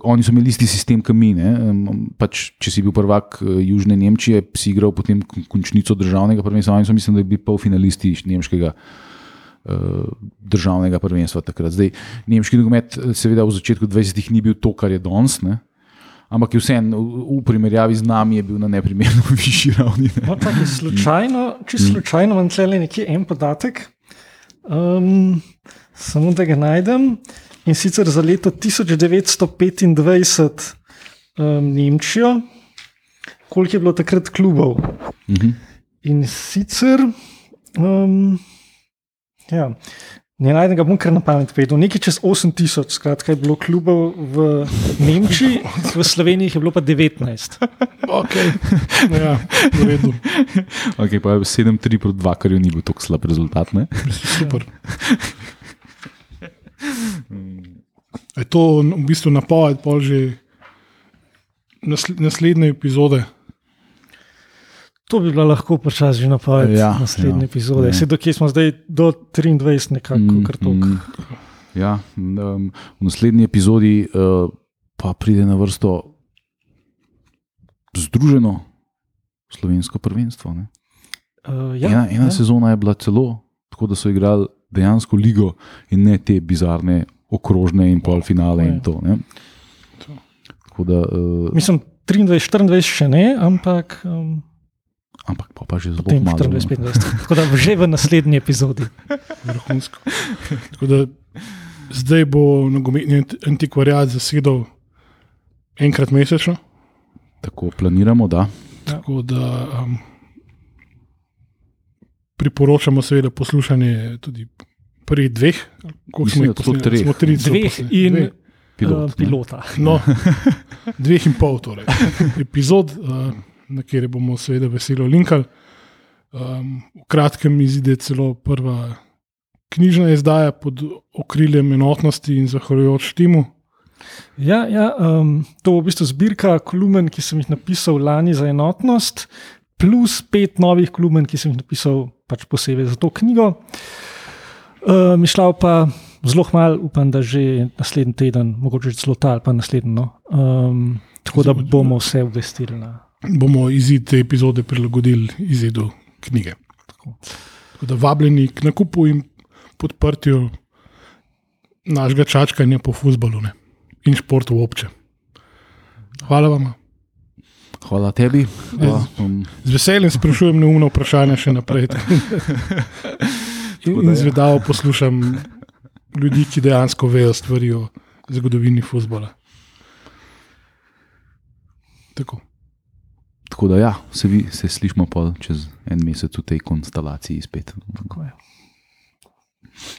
oni so imeli isti sistem, kot mi. Um, pač, če si bil prvak eh, Južne Nemčije, si igral potem kon- končnico državnega prvenstva. Oni so, mislim, da bi bili polfinalisti nemškega uh, državnega prvenstva takrat. Zdaj, nemški nogomet, seveda, v začetku 20-ih ni bil to, kar je danes. ne, Ampak je vseeno v, primerjavi z nami je bil na neprimerno višji ravni. Ne. No, tako je slučajno, čisto slučajno imam tle nekje en podatek, um, samo da ga najdem. In sicer za leto 1925 um, Nemčijo, koliko je bilo takrat klubov. Mhm. In sicer, um, ja, ne najdem ga, bom kar na pamet povedal, nekaj čez 8000, skratka, je bilo klubov v Nemčiji, v Sloveniji je bilo pa 19. Okay. Ja, v redu. Okay, pa 7-3 proti 2, kar je ni bil tako slab rezultat. Ne? Super. Je to v bistvu napoved, pol že nasl- naslednje epizode. To bi bila lahko počasi že napoved Ja, naslednje ja, epizode. ja. Kje smo zdaj, do 23, nekako, mm, kar tok. Mm. Ja, um, v naslednji epizodi uh, pa pride na vrsto združeno slovensko prvenstvo. Ne? Uh, Ja, ja, ena ena ja. sezona je bila celo tako, da so igrali dejansko ligo in ne te bizarne okrožne in polfinale in to. Ne? Tako da, uh, Mislim, 23, 24 še ne, ampak um, ampak pa, pa že zelo malo. 24, no. 25. Tako da že v naslednji epizodi. vrhunsko. Tako da zdaj bo nogometni anti- antikvariat zasedal enkrat mesečno. Tako planiramo, da. Tako da um, priporočamo, seveda, poslušanje tudi prvih dveh, koliko smo jih treh. Smo tri Dveh in Dve. Pilot, uh, pilota. No, dveh in pol, torej. epizod, uh, na kateri bomo seveda veselo linkali. Um, v kratkem izide celo prva knjižna izdaja pod okriljem enotnosti in zahvaljujoč temu. Ja, ja um, to bo v bistvu zbirka kolumn, ki sem jih napisal lani za enotnost, plus pet novih kolumn, ki sem jih napisal pač posebej za to knjigo. Uh, Mišljal pa zelo malo, upam, da že naslednji teden, mogoče celo ta ali pa naslednji. No. Um, tako da bomo vse obvestili. Na, Bomo izid te epizode prilagodili izidu knjige. tako. Tako da vabljeni k nakupu in podprtju našega čačkanja po futbalu ne? in športu obče. Hvala vam. Hvala tebi. Pa, um, Z veseljem sprašujem neumno vprašanje še naprej. Da in ja. zvedavo poslušam ljudi, ki dejansko vejo stvari o zgodovini futbola. Tako. tako da ja, se, vi, se slišmo čez en mesec v tej konstelaciji spet. Tako je.